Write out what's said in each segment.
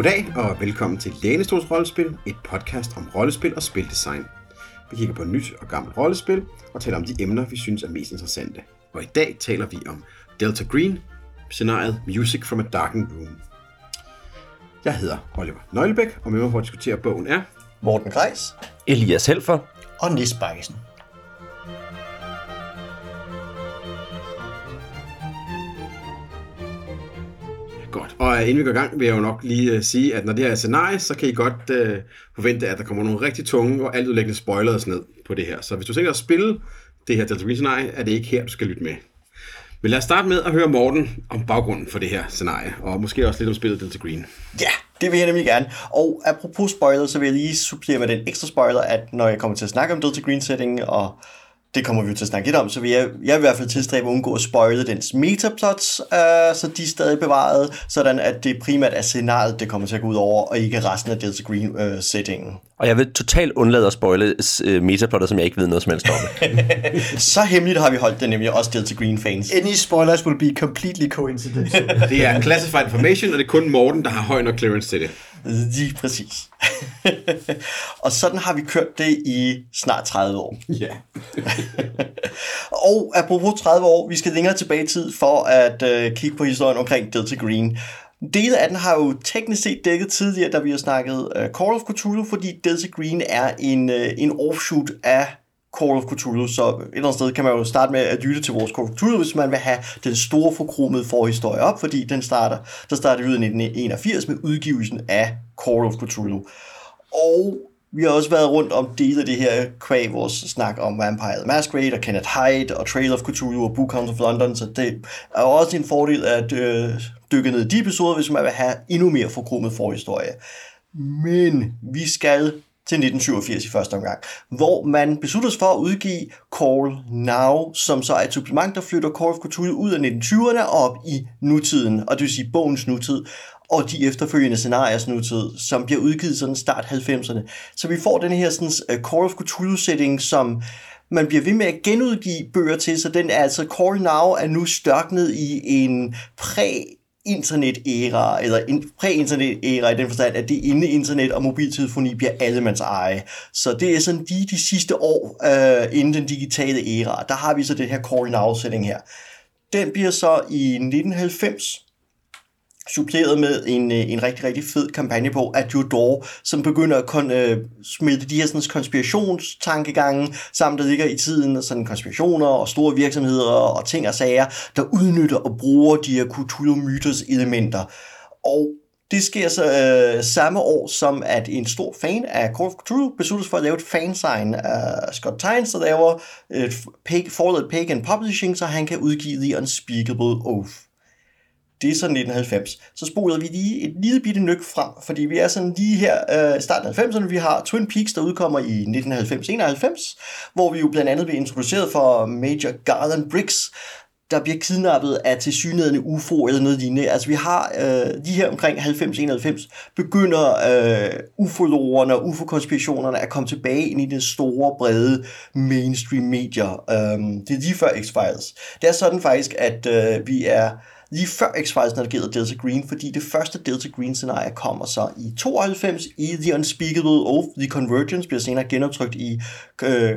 Goddag og velkommen til Lænestors Rollespil, et podcast om rollespil og spildesign. Vi kigger på nyt og gammelt rollespil og taler om de emner, vi synes er mest interessante. Og i dag taler vi om Delta Green, scenariet Music from a Darkened Room. Jeg hedder Oliver Nøglebæk, og med mig for at diskutere bogen er... Morten Greis Elias Helfer. og Nis Bakkesen. Og inden vi går i gang, vil jeg jo nok lige uh, sige, at når det her er scenarie, så kan I godt uh, forvente, at der kommer nogle rigtig tunge og altudlæggende spoilers ned på det her. Så hvis du tænker at spille det her Delta Green scenarie, er det ikke her, du skal lytte med. Men lad os starte med at høre Morten om baggrunden for det her scenarie, og måske også lidt om spillet Delta Green. Ja, det vil jeg nemlig gerne. Og apropos spoiler, så vil jeg lige supplere med den ekstra spoiler, at når jeg kommer til at snakke om Delta Green setting, og det kommer vi jo til at snakke lidt om, så vil jeg, jeg vil i hvert fald tilstræbe at undgå at spoile dens metaplots, øh, så de er stadig bevaret, sådan at det primært er scenariet, det kommer til at gå ud over, og ikke resten af Delta Green øh. Og jeg vil totalt undlade at spoile uh, metaplotter, som jeg ikke ved noget som helst om. Så hemmeligt har vi holdt det nemlig også Delta Green fans. Any spoilers will be completely coincidental. Det er classified information, og det er kun Morten, der har høj nok clearance til det. Lige præcis. og sådan har vi kørt det i snart 30 år. Ja. Og apropos 30 år, vi skal længere tilbage i tid for at øh, kigge på historien omkring Delta Green. Dele af den har jo teknisk set dækket tidligere, da vi har snakket uh, Call of Cthulhu, fordi Delta Green er en, uh, en offshoot af Call of Cthulhu, så et eller andet sted kan man jo starte med at lytte til vores Call of Cthulhu, hvis man vil have den store forkromede forhistorie op, fordi den starter, der starter ud i 1981 med udgivelsen af Call of Cthulhu. Og vi har også været rundt om dele af det her kvæg vores snak om Vampire the Masquerade og Kenneth Hyde og Trail of Cthulhu og Book of London, så det er også en fordel at øh, dykke ned i de episoder, hvis man vil have endnu mere forkrummet forhistorie. Men vi skal til 1987 i første omgang, hvor man besluttede sig for at udgive Call Now, som så er et supplement, der flytter Call of Cthulhu ud af 1920'erne og op i nutiden, og det vil sige bogens nutid, og de efterfølgende scenarier nutid, som bliver udgivet sådan start 90'erne. Så vi får den her sådan, uh, Call of Cthulhu-setting, som man bliver ved med at genudgive bøger til, så den er altså Call Now er nu størknet i en præ internet-æra, eller en præ-internet-æra i den forstand, at det inde internet og mobiltelefoni bliver allemands eje. Så det er sådan lige de sidste år øh, inden den digitale æra. Der har vi så den her Call Now-sætning her. Den bliver så i 1990 suppleret med en, øh, en rigtig, rigtig fed kampagne på Adjudor, som begynder at kon, øh, smitte de her sådan, konspirationstankegange sammen, der ligger i tiden, sådan konspirationer og store virksomheder og ting og sager, der udnytter og bruger de her Cthulhu-myters elementer. Og det sker så øh, samme år, som at en stor fan af Call of Cthulhu besluttes for at lave et fansign af Scott Tynes, der laver et forladet Pagan Publishing, så han kan udgive The Unspeakable Oath det er så 1990. Så spoler vi lige et lille bitte nyk frem, fordi vi er sådan lige her øh, starten af 90'erne. Vi har Twin Peaks, der udkommer i 1990-91, hvor vi jo blandt andet bliver introduceret for Major Garland Briggs, der bliver kidnappet af tilsyneladende UFO eller noget lignende. Altså vi har øh, lige her omkring 90-91, begynder øh, ufologerne og ufo-konspirationerne at komme tilbage ind i det store, brede mainstream medier. Øh, det er lige før X-Files. Det er sådan faktisk, at øh, vi er lige før X-Files, når det Delta Green, fordi det første Delta Green-scenarie kommer så i 92 i The Unspeakable Oath. The Convergence bliver senere genoptrykt i øh,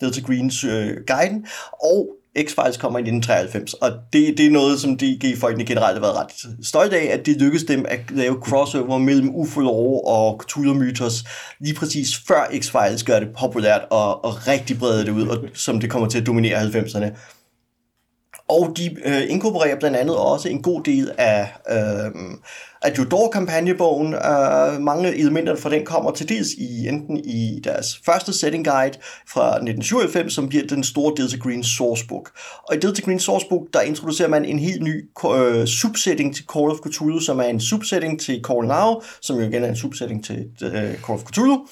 Delta Greens øh, guiden, og X-Files kommer i 1993, og det, det er noget, som DG-folkene generelt har været ret stolte af, at det lykkedes dem at lave crossover mellem ufolog og Cthulhu-mythos, lige præcis før X-Files gør det populært og, og rigtig breder det ud, og, som det kommer til at dominere 90'erne. Og de øh, inkorporerer blandt andet også en god del af, øh, af Jodor-kampagnebogen. Øh, mange elementer fra den kommer til dels i enten i deres første setting guide fra 1997, som bliver den store Delta Green Sourcebook. Og i Delta Green Sourcebook, der introducerer man en helt ny øh, subsetting til Call of Cthulhu, som er en subsetting til Call Now, som jo igen er en subsetting til øh, Call of Cthulhu.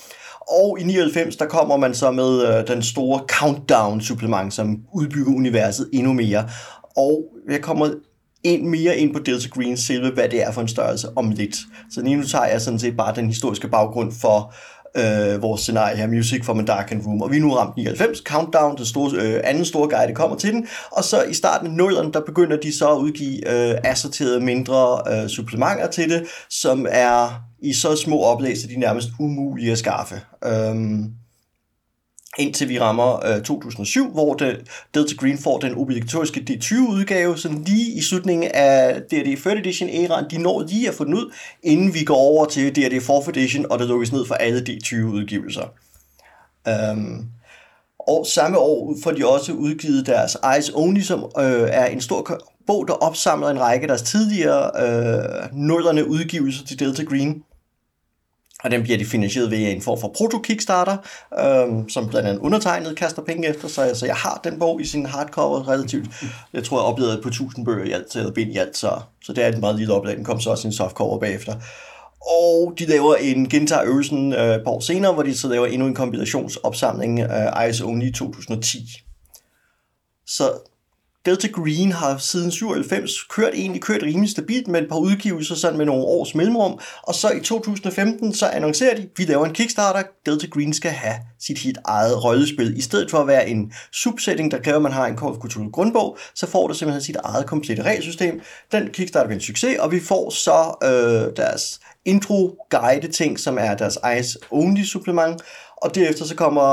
Og i 99, der kommer man så med øh, den store Countdown-supplement, som udbygger universet endnu mere. Og jeg kommer en mere ind på Delta Green selve, hvad det er for en størrelse om lidt. Så lige nu tager jeg sådan set bare den historiske baggrund for øh, vores scenarie her, Music from a Darkened Room. Og vi er nu ramt 99, Countdown, den store, øh, anden store guide, kommer til den. Og så i starten af nullerne, der begynder de så at udgive øh, assorterede mindre øh, supplementer til det, som er i så små oplæg, så de er nærmest umulige at skaffe. Øhm, indtil vi rammer øh, 2007, hvor det, Delta Green får den obligatoriske D20-udgave, sådan lige i slutningen af D&D 3rd Edition æraen. De når lige at få den ud, inden vi går over til D&D 4th Edition, og det lukkes ned for alle D20-udgivelser. Um, øhm, og samme år får de også udgivet deres Eyes Only, som øh, er en stor bog, der opsamler en række af deres tidligere øh, nullerne udgivelser til Delta Green og den bliver de finansieret ved en form for proto-kickstarter, øhm, som blandt andet undertegnet kaster penge efter, så altså, jeg har den bog i sin hardcover relativt. Jeg tror, jeg oplevede på 1000 bøger i alt, eller bind i alt, så, så det er et meget lille oplag. Den kom så også i en softcover bagefter. Og de laver en gentager øvelsen øh, et par år senere, hvor de så laver endnu en kombinationsopsamling af øh, IS Only 2010. Så Delta Green har siden 97 kørt egentlig kørt rimelig stabilt med et par udgivelser sådan med nogle års mellemrum, og så i 2015 så annoncerer de, vi laver en Kickstarter, Delta Green skal have sit helt eget rollespil. I stedet for at være en subsetting, der kræver, at man har en Call of Cthulhu grundbog, så får det simpelthen sit eget komplette regelsystem. Den Kickstarter bliver en succes, og vi får så øh, deres intro-guide ting, som er deres Eyes Only supplement, og derefter så kommer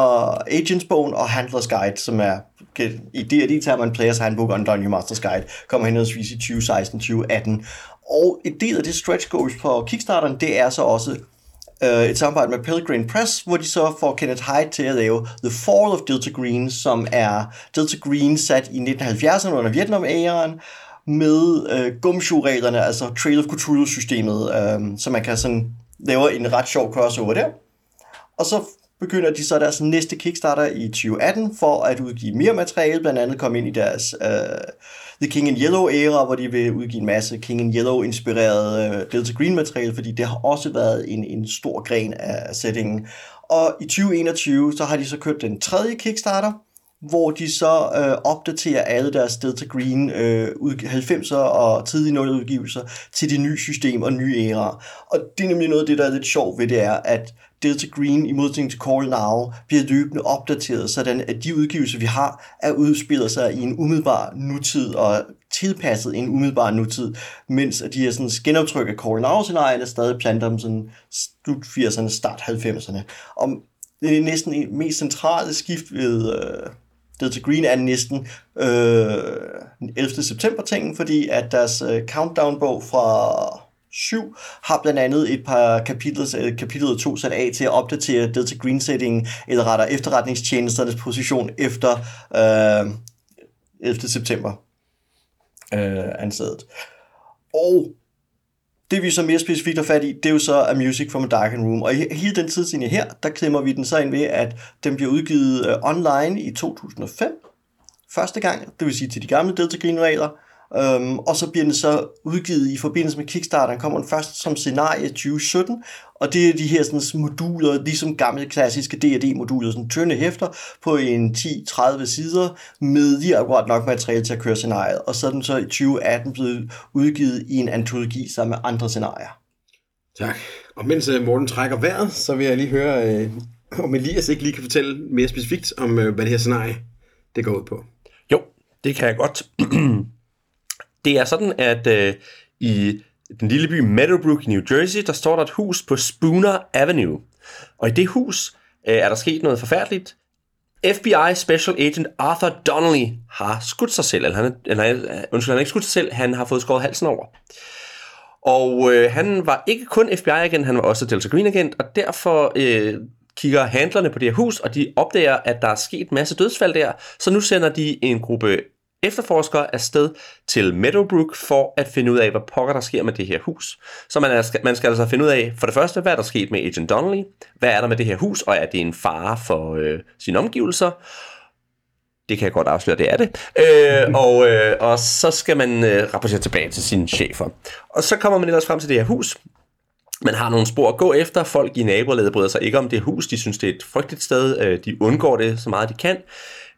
Agents-bogen og Handlers Guide, som er i D&D tager man Players Handbook og en Dungeon Masters Guide, kommer henholdsvis i 2016-2018. Og en del af det stretch goals på Kickstarteren, det er så også øh, et samarbejde med Pellegrin Press, hvor de så får Kenneth Hyde til at lave The Fall of Delta Green, som er Delta Green sat i 1970'erne under Vietnam-æren, med øh, gumshoe-reglerne, altså Trail of Cthulhu-systemet, øh, så man kan sådan lave en ret sjov crossover der. Og så begynder de så deres næste Kickstarter i 2018 for at udgive mere materiale, blandt andet komme ind i deres uh, The King in Yellow æra, hvor de vil udgive en masse King in Yellow inspireret uh, øh, Delta Green materiale, fordi det har også været en, en stor gren af settingen. Og i 2021 så har de så kørt den tredje Kickstarter, hvor de så øh, opdaterer alle deres Delta Green øh, 90'er og tidlige 0 udgivelser til det nye system og nye æra. Og det er nemlig noget af det, der er lidt sjovt ved det, er, at Delta Green i modsætning til Call Now bliver løbende opdateret, sådan at de udgivelser, vi har, er udspillet sig i en umiddelbar nutid og tilpasset en umiddelbar nutid, mens at de her sådan, genoptryk af Call Now-scenarierne stadig planter om sådan slut 80'erne, start 90'erne. Og det er næsten en mest centrale skift ved øh, Delta Green er næsten øh, 11. september tingen, fordi at deres øh, countdown-bog fra 7 har blandt andet et par kapitler, øh, kapitlet 2 sat af til at opdatere Delta Green setting eller retter efterretningstjenesternes position efter øh, 11. september øh, ansædet. Og det vi så mere specifikt har fat i, det er jo så A Music from a Darkened Room. Og i hele den tidslinje her, der klemmer vi den så ind ved, at den bliver udgivet øh, online i 2005. Første gang, det vil sige til de gamle Delta Green regler. Um, og så bliver den så udgivet i forbindelse med Kickstarter. Den kommer den først som scenarie 2017, og det er de her sådan, moduler, ligesom gamle klassiske D&D-moduler, sådan tynde hæfter på en 10-30 sider, med lige akkurat nok materiale til at køre scenariet. Og så er den så i 2018 blevet udgivet i en antologi sammen med andre scenarier. Tak. Og mens øh, Morten trækker vejret, så vil jeg lige høre, øh, om Elias ikke lige kan fortælle mere specifikt om, øh, hvad det her scenarie det går ud på. Jo, det kan jeg godt. Det er sådan, at øh, i den lille by Meadowbrook i New Jersey, der står der et hus på Spooner Avenue. Og i det hus øh, er der sket noget forfærdeligt. FBI Special Agent Arthur Donnelly har skudt sig selv, eller han, eller, øh, undskyld, han har ikke skudt sig selv, han har fået skåret halsen over. Og øh, han var ikke kun FBI-agent, han var også Delta Green-agent, og derfor øh, kigger handlerne på det her hus, og de opdager, at der er sket en masse dødsfald der, så nu sender de en gruppe efterforskere afsted til Meadowbrook for at finde ud af, hvad pokker der sker med det her hus. Så man, er, man skal altså finde ud af, for det første, hvad er der sket med Agent Donnelly? Hvad er der med det her hus, og er det en fare for øh, sine omgivelser? Det kan jeg godt afsløre, det er det. Øh, og, øh, og så skal man øh, rapportere tilbage til sine chefer. Og så kommer man ellers frem til det her hus, man har nogle spor at gå efter. Folk i nabolaget bryder sig ikke om det hus. De synes, det er et frygteligt sted. Øh, de undgår det så meget de kan.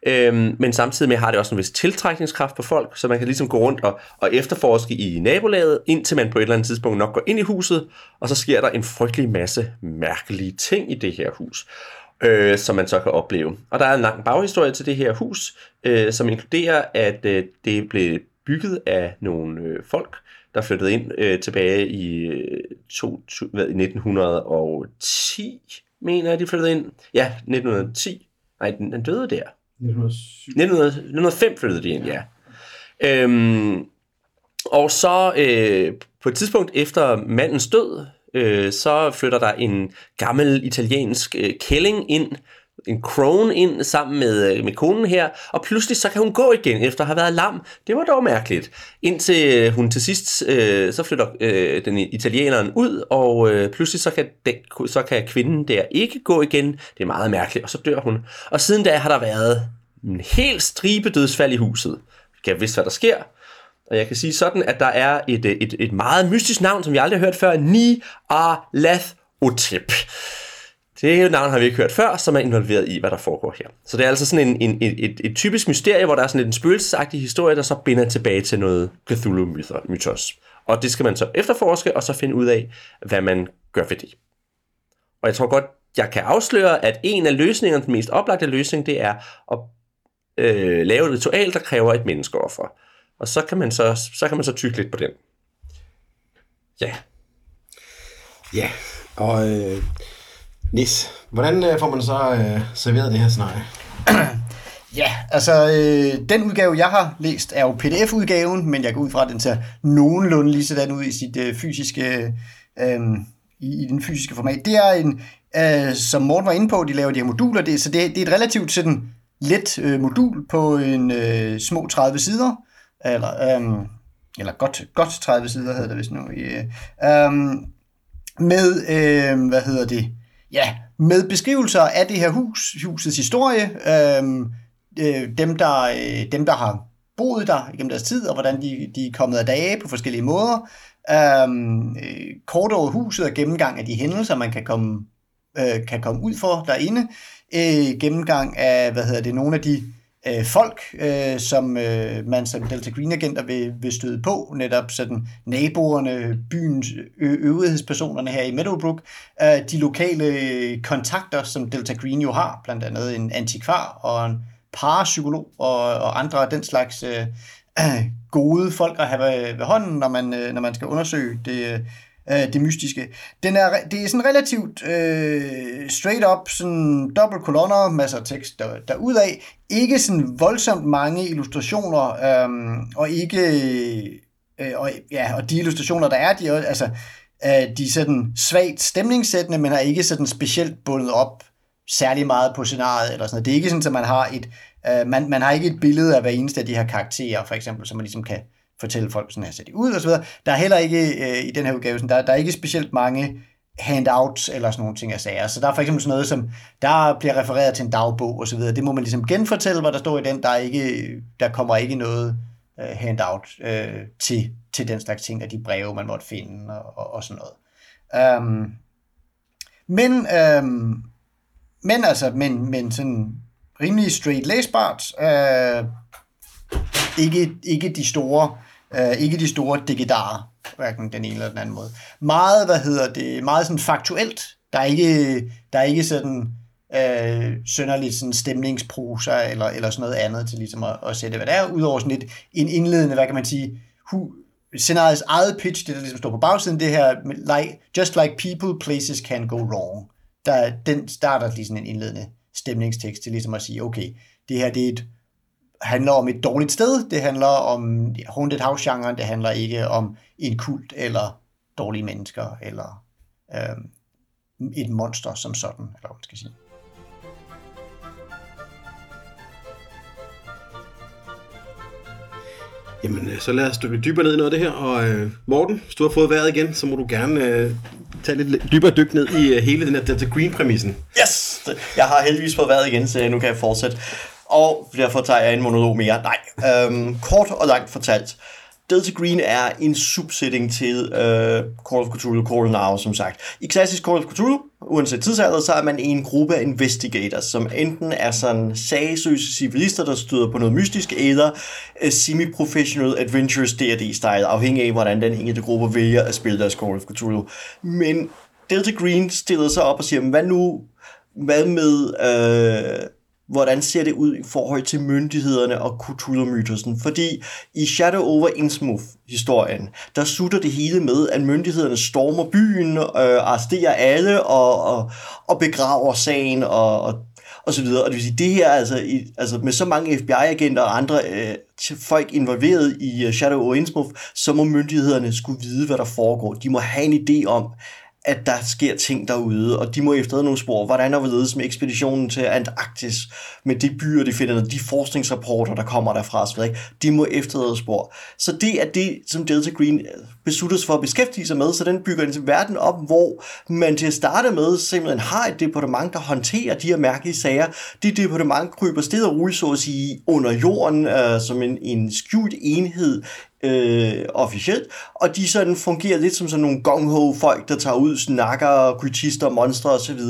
Øhm, men samtidig med har det også en vis tiltrækningskraft på folk, så man kan ligesom gå rundt og, og efterforske i nabolaget, indtil man på et eller andet tidspunkt nok går ind i huset, og så sker der en frygtelig masse mærkelige ting i det her hus, øh, som man så kan opleve. Og der er en lang baghistorie til det her hus, øh, som inkluderer, at øh, det blev bygget af nogle øh, folk, der flyttede ind øh, tilbage i øh, to, to, hvad, 1910, mener jeg, de flyttede ind. Ja, 1910. Nej, den, den døde der. 1905 flyttede de ind, ja. Øhm, og så øh, på et tidspunkt efter mandens død, øh, så flytter der en gammel italiensk øh, kælling ind, en crone ind sammen med, øh, med konen her, og pludselig så kan hun gå igen efter at have været lam. Det var dog mærkeligt. Indtil øh, hun til sidst, øh, så flytter øh, den italieneren ud, og øh, pludselig så kan, den, så kan kvinden der ikke gå igen. Det er meget mærkeligt, og så dør hun. Og siden da har der været en helt stribe dødsfald i huset. Jeg kan vidste, hvad der sker. Og jeg kan sige sådan, at der er et, øh, et, et meget mystisk navn, som jeg aldrig har hørt før. Ni Lath Otep. Det navn har vi ikke hørt før, som er involveret i, hvad der foregår her. Så det er altså sådan en, en, et, et, et typisk mysterie, hvor der er sådan en spøgelsesagtig historie, der så binder tilbage til noget Cthulhu-mythos. Og det skal man så efterforske, og så finde ud af, hvad man gør ved det. Og jeg tror godt, jeg kan afsløre, at en af løsningerne, den mest oplagte løsning, det er at øh, lave et ritual, der kræver et menneskeoffer. Og så kan man så, så, kan man så tykke lidt på den. Ja. Ja, og øh, Nis, hvordan øh, får man så øh, serveret det her scenarie? Ja, altså øh, den udgave, jeg har læst, er jo pdf-udgaven, men jeg går ud fra, at den ser nogenlunde lige sådan ud i sit øh, fysiske, øh, i, i den fysiske format. Det er en, øh, som Morten var inde på, de laver de her moduler, det, så det, det er et relativt sådan let øh, modul på en øh, små 30 sider, eller, øh, eller godt, godt 30 sider hedder det vist nu. Øh, øh, med, øh, hvad hedder det, ja, med beskrivelser af det her hus, husets historie, øh, øh, dem, der, øh, dem, der har boet der gennem deres tid, og hvordan de, de er kommet af dage på forskellige måder. Øhm, øh, kort over huset og gennemgang af de hændelser, man kan komme, øh, kan komme ud for derinde. Øh, gennemgang af, hvad hedder det, nogle af de øh, folk, øh, som øh, man som Delta Green agenter vil, vil støde på, netop sådan naboerne, byens øvrighedspersonerne her i Meadowbrook, øh, de lokale kontakter, som Delta Green jo har, blandt andet en antikvar og en parapsykolog og, og andre af den slags øh, øh, gode folk at have ved, ved hånden, når man, øh, når man skal undersøge det, øh, det mystiske. Den er, det er sådan relativt øh, straight up, sådan dobbelt kolonner, masser af tekst der, derudaf. Ikke sådan voldsomt mange illustrationer, øh, og ikke... Øh, og, ja, og de illustrationer, der er, de er, altså, øh, de er sådan svagt stemningssættende, men har ikke sådan specielt bundet op særlig meget på scenariet eller sådan noget. Det er ikke sådan, at man har et, øh, man, man har ikke et billede af hver eneste af de her karakterer, for eksempel, som man ligesom kan fortælle folk, sådan her ser de ud og så videre. Der er heller ikke øh, i den her udgave, sådan, der, der er ikke specielt mange handouts eller sådan nogle ting af sager. Så der er for eksempel sådan noget som, der bliver refereret til en dagbog og så videre. Det må man ligesom genfortælle, hvad der står i den. Der, er ikke, der kommer ikke noget øh, handout øh, til, til den slags ting af de breve, man måtte finde og, og, og sådan noget. Um, men um, men altså, men, men sådan rimelig straight læsbart. Øh, ikke, ikke de store, øh, Øh, ikke de store digidarer, hverken den ene eller den anden måde. Meget, hvad hedder det, meget sådan faktuelt. Der er ikke, der er ikke sådan øh, sønderligt sådan stemningsprosa eller, eller sådan noget andet til ligesom at, at sætte, hvad det er, udover sådan lidt en indledende, hvad kan man sige, hu, scenariets eget pitch, det der ligesom står på bagsiden, det her, like, just like people, places can go wrong der, den starter lige sådan en indledende stemningstekst til ligesom at sige, okay, det her det er et, handler om et dårligt sted, det handler om haunted house-genren, det handler ikke om en kult eller dårlige mennesker eller øh, et monster som sådan, eller hvad man skal sige. Jamen, øh, så lad os dykke dybere ned i noget af det her. Og øh, Morten, hvis du har fået vejret igen, så må du gerne øh, tage lidt dybere dyk ned i øh, hele den her Delta Green-præmissen. Yes! Jeg har heldigvis fået vejret igen, så nu kan jeg fortsætte. Og derfor tager jeg en monolog mere. Nej, øhm, kort og langt fortalt. Delta Green er en subsetting til øh, Call of Cthulhu Call Now, som sagt. I klassisk Call of Cthulhu, uanset tidsalder, så er man en gruppe af investigators, som enten er sådan sagesløse civilister, der støder på noget mystisk, eller uh, semi-professional adventures D&D-style, afhængig af, hvordan den enkelte gruppe vælger at spille deres Call of Cthulhu. Men Delta Green stiller sig op og siger, hvad nu, hvad med... Øh, hvordan ser det ud i forhold til myndighederne og Cthulhu-mytosen. Fordi i Shadow over Innsmouth-historien, der sutter det hele med, at myndighederne stormer byen, øh, arresterer alle og, og, og begraver sagen og, og og så videre. Og det vil sige, det her altså, i, altså med så mange FBI-agenter og andre øh, folk involveret i øh, Shadow over Innsmouth, så må myndighederne skulle vide, hvad der foregår. De må have en idé om, at der sker ting derude, og de må efterlade nogle spor. Hvordan er hvorledes med ekspeditionen til Antarktis, med de byer, de finder, de forskningsrapporter, der kommer derfra, så ikke? de må efterlade spor. Så det er det, som Delta Green beslutter sig for at beskæftige sig med, så den bygger en verden op, hvor man til at starte med simpelthen har et departement, der håndterer de her mærkelige sager. Det departement kryber sted og roligt, så at sige, under jorden, øh, som en, en skjult enhed øh, officielt, og de sådan fungerer lidt som sådan nogle gong folk, der tager ud, snakker, kultister, monstre osv.,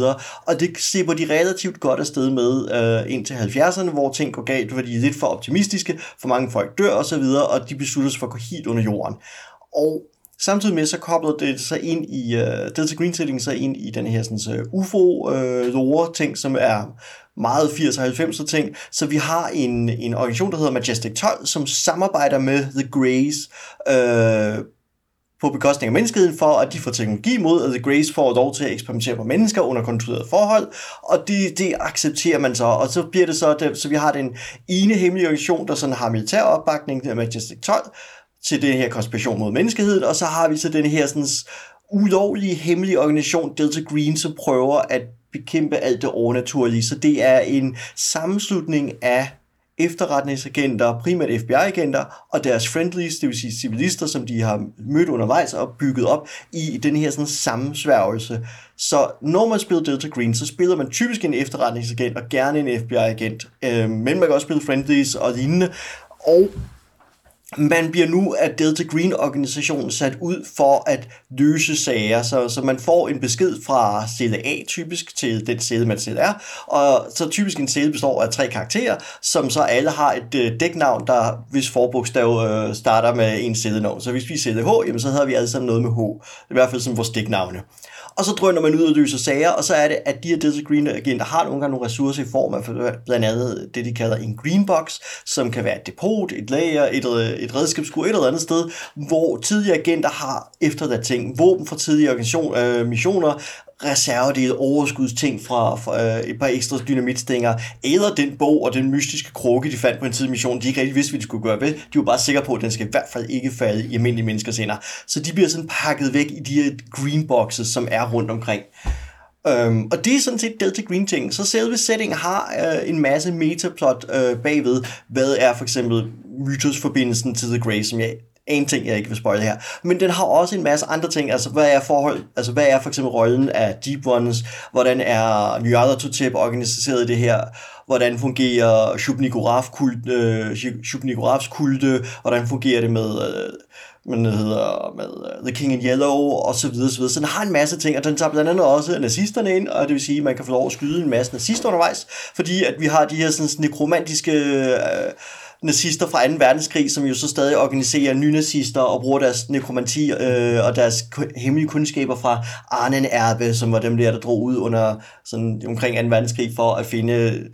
og det slipper de relativt godt afsted med øh, ind til 70'erne, hvor ting går galt, fordi de er lidt for optimistiske, for mange folk dør osv., og, og de beslutter sig for at gå helt under jorden. Og Samtidig med, så koblede det sig ind i, uh, Delta Green Setting sig ind i den her sådan, uh, øh, UFO-lore-ting, øh, som er meget 80'er-90'er ting. Så vi har en, en organisation, der hedder Majestic 12, som samarbejder med The Greys øh, på bekostning af menneskeheden, for at de får teknologi mod, at The Grace får lov til at eksperimentere på mennesker under kontrollerede forhold, og det, det accepterer man så, og så bliver det så, det, så vi har den ene hemmelige organisation, der sådan har militær opbakning, det er Majestic 12, til den her konspiration mod menneskeheden, og så har vi så den her sådan, ulovlige hemmelige organisation Delta Green, som prøver at bekæmpe alt det overnaturlige. Så det er en sammenslutning af efterretningsagenter, primært FBI-agenter, og deres friendlies, det vil sige civilister, som de har mødt undervejs og bygget op i den her sådan sammensværgelse. Så når man spiller Delta Green, så spiller man typisk en efterretningsagent og gerne en FBI-agent, øh, men man kan også spille friendlies og lignende. Og man bliver nu af Delta Green-organisationen sat ud for at løse sager, så, så man får en besked fra celle A typisk til den celle, man selv er, og så typisk en celle består af tre karakterer, som så alle har et øh, dæknavn, der hvis forbogstav øh, starter med en cellenavn. Så hvis vi er celle H, jamen, så hedder vi alle sammen noget med H. I hvert fald som vores dæknavne. Og så drøner man ud og løser sager, og så er det, at de her Delta Green agenter har nogle gange nogle ressourcer i form af blandt andet det, de kalder en green box, som kan være et depot, et lager, et, øh, et redskabsskur et eller andet sted, hvor tidligere agenter har efterladt ting, våben fra tidligere organisation, øh, missioner, reservedele, overskudsting fra, fra øh, et par ekstra dynamitstænger, eller den bog og den mystiske krukke, de fandt på en tidlig mission, de ikke rigtig vidste, hvad de skulle gøre ved. De var bare sikre på, at den skal i hvert fald ikke falde i almindelige menneskers hænder. Så de bliver sådan pakket væk i de her green boxes, som er rundt omkring. Øhm, og det er sådan set Delta Green ting. Så selve setting har øh, en masse metaplot øh, bagved. Hvad er for eksempel mytosforbindelsen til The Grey, som jeg en ting, jeg ikke vil spoil her. Men den har også en masse andre ting. Altså, hvad er forhold, altså, hvad er for eksempel rollen af Deep Ones? Hvordan er Nyarlathotep organiseret i det her? Hvordan fungerer Shub-Nigguraths kulte, øh, Shub kulte? Hvordan fungerer det med... Øh, men det hedder med øh, The King in Yellow og så videre, så videre. Så den har en masse ting, og den tager blandt andet også nazisterne ind, og det vil sige, at man kan få lov at skyde en masse nazister undervejs, fordi at vi har de her sådan nekromantiske øh, nazister fra 2. verdenskrig, som jo så stadig organiserer nynazister og bruger deres nekromanti øh, og deres hemmelige kundskaber fra Arnen Erbe, som var dem der, der drog ud under sådan, omkring 2. verdenskrig for at finde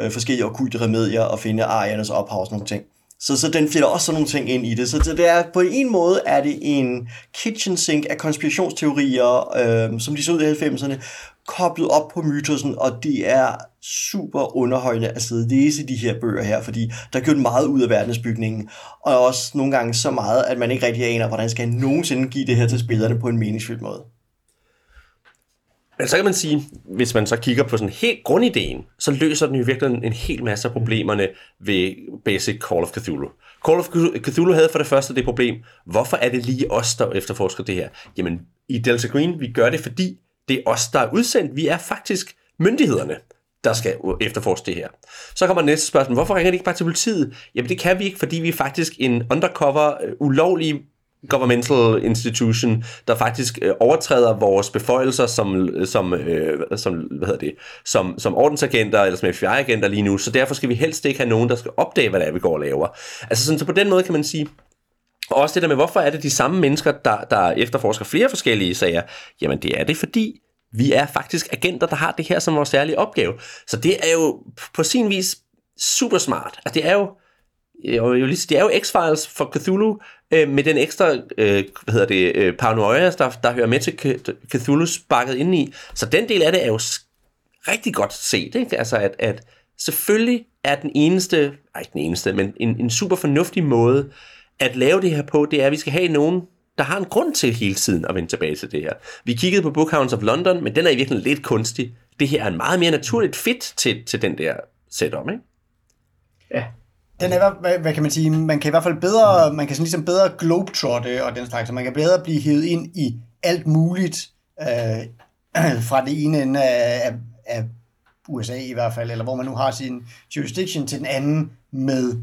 øh, forskellige okulte remedier og finde ariernes ophav og sådan nogle ting. Så, så den fletter også sådan nogle ting ind i det. Så, så det er, på en måde er det en kitchen sink af konspirationsteorier, øh, som de så ud i 90'erne, koblet op på mytosen, og det er super underholdende at sidde og læse de her bøger her, fordi der er gjort meget ud af verdensbygningen, og også nogle gange så meget, at man ikke rigtig aner, hvordan skal jeg nogensinde give det her til spillerne på en meningsfyldt måde. Men så kan man sige, hvis man så kigger på sådan helt grundideen, så løser den jo virkelig en hel masse af problemerne ved Basic Call of Cthulhu. Call of Cthulhu havde for det første det problem, hvorfor er det lige os, der efterforsker det her? Jamen, i Delta Green, vi gør det, fordi det er os, der er udsendt. Vi er faktisk myndighederne der skal efterforske det her. Så kommer næste spørgsmål, hvorfor ringer de ikke bare til politiet? Jamen det kan vi ikke, fordi vi er faktisk en undercover, øh, ulovlig governmental institution, der faktisk øh, overtræder vores beføjelser som, øh, som, øh, som, hvad hedder det, som, som ordensagenter eller som FBI-agenter lige nu, så derfor skal vi helst ikke have nogen, der skal opdage, hvad det er, vi går og laver. Altså sådan, så på den måde kan man sige, og også det der med, hvorfor er det de samme mennesker, der, der efterforsker flere forskellige sager? Jamen det er det, fordi vi er faktisk agenter, der har det her som vores særlige opgave. Så det er jo på sin vis super smart. Altså det er jo, jo, det er jo X-Files for Cthulhu, øh, med den ekstra, øh, hvad hedder det, øh, paranoia, der, der hører med til Cthulhu sparket ind i. Så den del af det er jo rigtig godt set, ikke? Altså at, at selvfølgelig er den eneste, nej ikke den eneste, men en, en super fornuftig måde at lave det her på, det er, at vi skal have nogen, der har en grund til hele tiden at vende tilbage til det her. Vi kiggede på Bookhounds of London, men den er i virkeligheden lidt kunstig. Det her er en meget mere naturligt fit til, til den der setup, ikke? Ja. Den er, hvad, hvad kan man sige, man kan i hvert fald bedre, man kan sådan ligesom bedre globetrotte og den slags, så man kan bedre blive hævet ind i alt muligt øh, fra det ene ende af, af, af USA i hvert fald, eller hvor man nu har sin jurisdiction til den anden med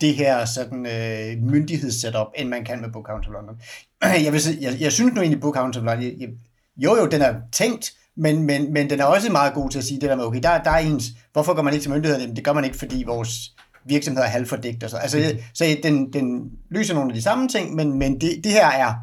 det her sådan øh, myndighedssetup, end man kan med Bookhound of London. Jeg, vil, jeg, jeg synes nu egentlig, Bookhound of London, jeg, jo jo, den er tænkt, men, men, men den er også meget god til at sige det der med, okay, der, der er ens, hvorfor går man ikke til myndighederne? Det gør man ikke, fordi vores virksomhed er halvfordækt og så. Altså, så den, den løser nogle af de samme ting, men, men det, det her er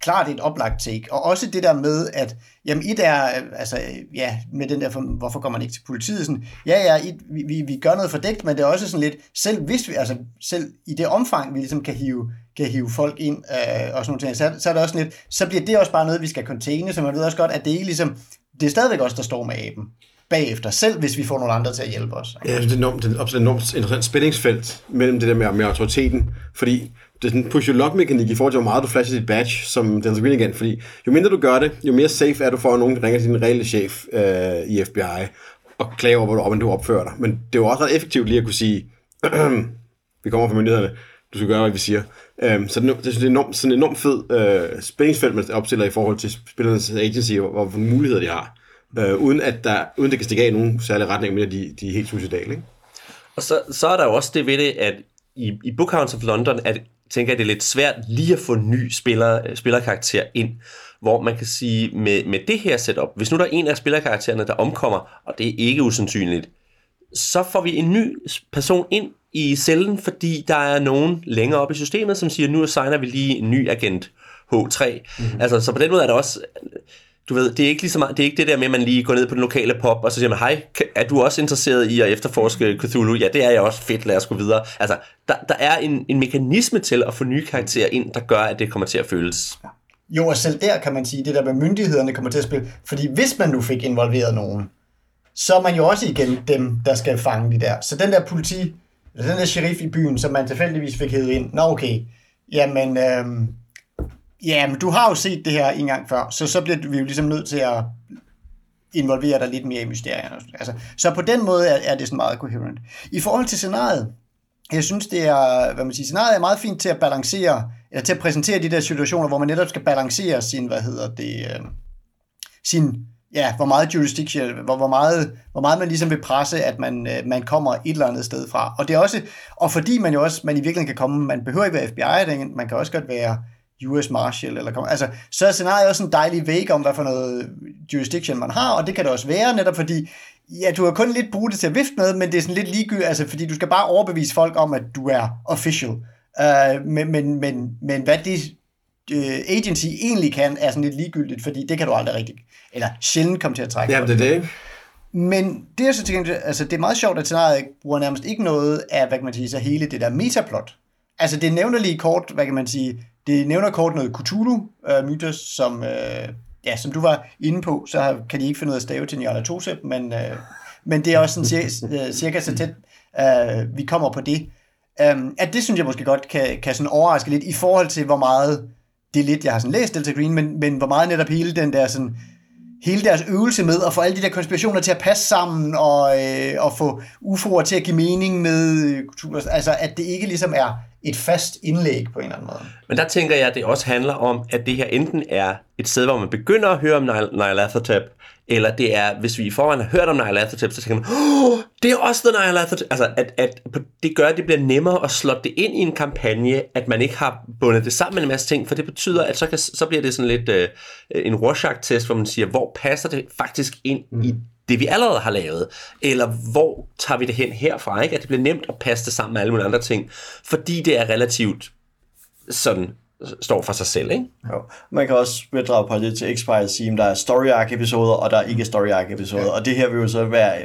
klart et oplagt take. Og også det der med, at jamen et er, altså ja, med den der, for, hvorfor går man ikke til politiet? Sådan, ja, ja, et, vi, vi gør noget fordækt, men det er også sådan lidt, selv hvis vi, altså selv i det omfang, vi ligesom kan hive, kan hive folk ind øh, og sådan noget, så, så er det også lidt, så bliver det også bare noget, vi skal containe, så man ved også godt, at det ikke ligesom, det er stadigvæk også der står med aben bagefter, selv hvis vi får nogle andre til at hjælpe os. Ja, det er enormt, det er et enormt interessant spændingsfelt mellem det der med, med autoriteten, fordi det er sådan en push-your-luck-mekanik i forhold til, hvor meget du flasher dit badge som den Green igen, fordi jo mindre du gør det, jo mere safe er du for, at nogen ringer til din reelle chef øh, i FBI og klager over, hvordan du opfører dig. Men det er jo også ret effektivt lige at kunne sige, vi kommer fra myndighederne, du skal gøre, hvad vi siger. Um, så det, det det er enormt, sådan en enormt fed øh, spændingsfelt, man opstiller i forhold til spillernes agency, og hvor muligheder de har. Øh, uden at der, uden det kan stikke af i nogen særlig retning, men de, de er helt suicidale, ikke? Og så, så er der jo også det ved det, at i, i Bookhounds of London, at tænker jeg, det er lidt svært lige at få ny spiller, spillerkarakter ind, hvor man kan sige, med, med det her setup, hvis nu der er en af spillerkaraktererne, der omkommer, og det er ikke usandsynligt, så får vi en ny person ind i cellen, fordi der er nogen længere op i systemet, som siger, nu assigner vi lige en ny agent H3. Mm-hmm. Altså, så på den måde er der også du ved, det er ikke lige så meget, det er ikke det der med, at man lige går ned på den lokale pop, og så siger man, hej, er du også interesseret i at efterforske Cthulhu? Ja, det er jeg også. Fedt, lad os gå videre. Altså, der, der er en, en mekanisme til at få nye karakterer ind, der gør, at det kommer til at føles. Jo, og selv der kan man sige, det der med myndighederne kommer til at spille. Fordi hvis man nu fik involveret nogen, så er man jo også igen dem, der skal fange de der. Så den der politi, eller den der sheriff i byen, som man tilfældigvis fik hævet ind, nå okay, jamen, Øh, Ja, men du har jo set det her en gang før, så så bliver vi jo ligesom nødt til at involvere dig lidt mere i mysterierne. Altså, så på den måde er, er det sådan meget coherent. I forhold til scenariet, jeg synes, det er, hvad man siger, scenariet er meget fint til at balancere, eller til at præsentere de der situationer, hvor man netop skal balancere sin, hvad hedder det, øh, sin, ja, hvor meget jurisdiction, hvor, hvor, meget, hvor meget man ligesom vil presse, at man, øh, man kommer et eller andet sted fra. Og det er også, og fordi man jo også, man i virkeligheden kan komme, man behøver ikke være FBI, man kan også godt være US Marshal, eller kom, altså, så er scenariet også en dejlig væg om, hvad for noget jurisdiction man har, og det kan det også være, netop fordi, ja, du har kun lidt brugt det til at vifte med, men det er sådan lidt ligegyldigt, altså, fordi du skal bare overbevise folk om, at du er official. Uh, men, men, men, men hvad det uh, agency egentlig kan, er sådan lidt ligegyldigt, fordi det kan du aldrig rigtig, eller sjældent komme til at trække. Ja, det er det. Men det er så til gengæld, altså det er meget sjovt, at scenariet bruger nærmest ikke noget af, hvad kan man sige, så hele det der metaplot. Altså det nævner lige kort, hvad kan man sige, det nævner kort noget Cthulhu-myter, øh, uh, som, uh, ja, som du var inde på, så kan de ikke finde ud af at stave til Njala Tosep, men, uh, men det er også sådan cirka, cirka så tæt, uh, vi kommer på det. Um, at det synes jeg måske godt kan, kan sådan overraske lidt i forhold til, hvor meget, det er lidt, jeg har sådan læst Delta Green, men, men hvor meget netop hele den der sådan, hele deres øvelse med at få alle de der konspirationer til at passe sammen, og, øh, og få UFO'er til at give mening med kultur. Altså, at det ikke ligesom er et fast indlæg på en eller anden måde. Men der tænker jeg, at det også handler om, at det her enten er et sted, hvor man begynder at høre om Nyarlathotep, eller det er, hvis vi i forvejen har hørt om Nyarlathotep, så tænker man, oh, det er også The Nyarlathotep. Altså, at, at det gør, at det bliver nemmere at slå det ind i en kampagne, at man ikke har bundet det sammen med en masse ting, for det betyder, at så, kan, så bliver det sådan lidt uh, en Rorschach-test, hvor man siger, hvor passer det faktisk ind mm. i det, vi allerede har lavet, eller hvor tager vi det hen herfra, ikke? At det bliver nemt at passe det sammen med alle mulige andre ting, fordi det er relativt sådan står for sig selv, ikke? Jo. Man kan også drage på det til X-Files og sige, at der er story arc episoder, og der er ikke story arc episoder, ja. og det her vil jo så være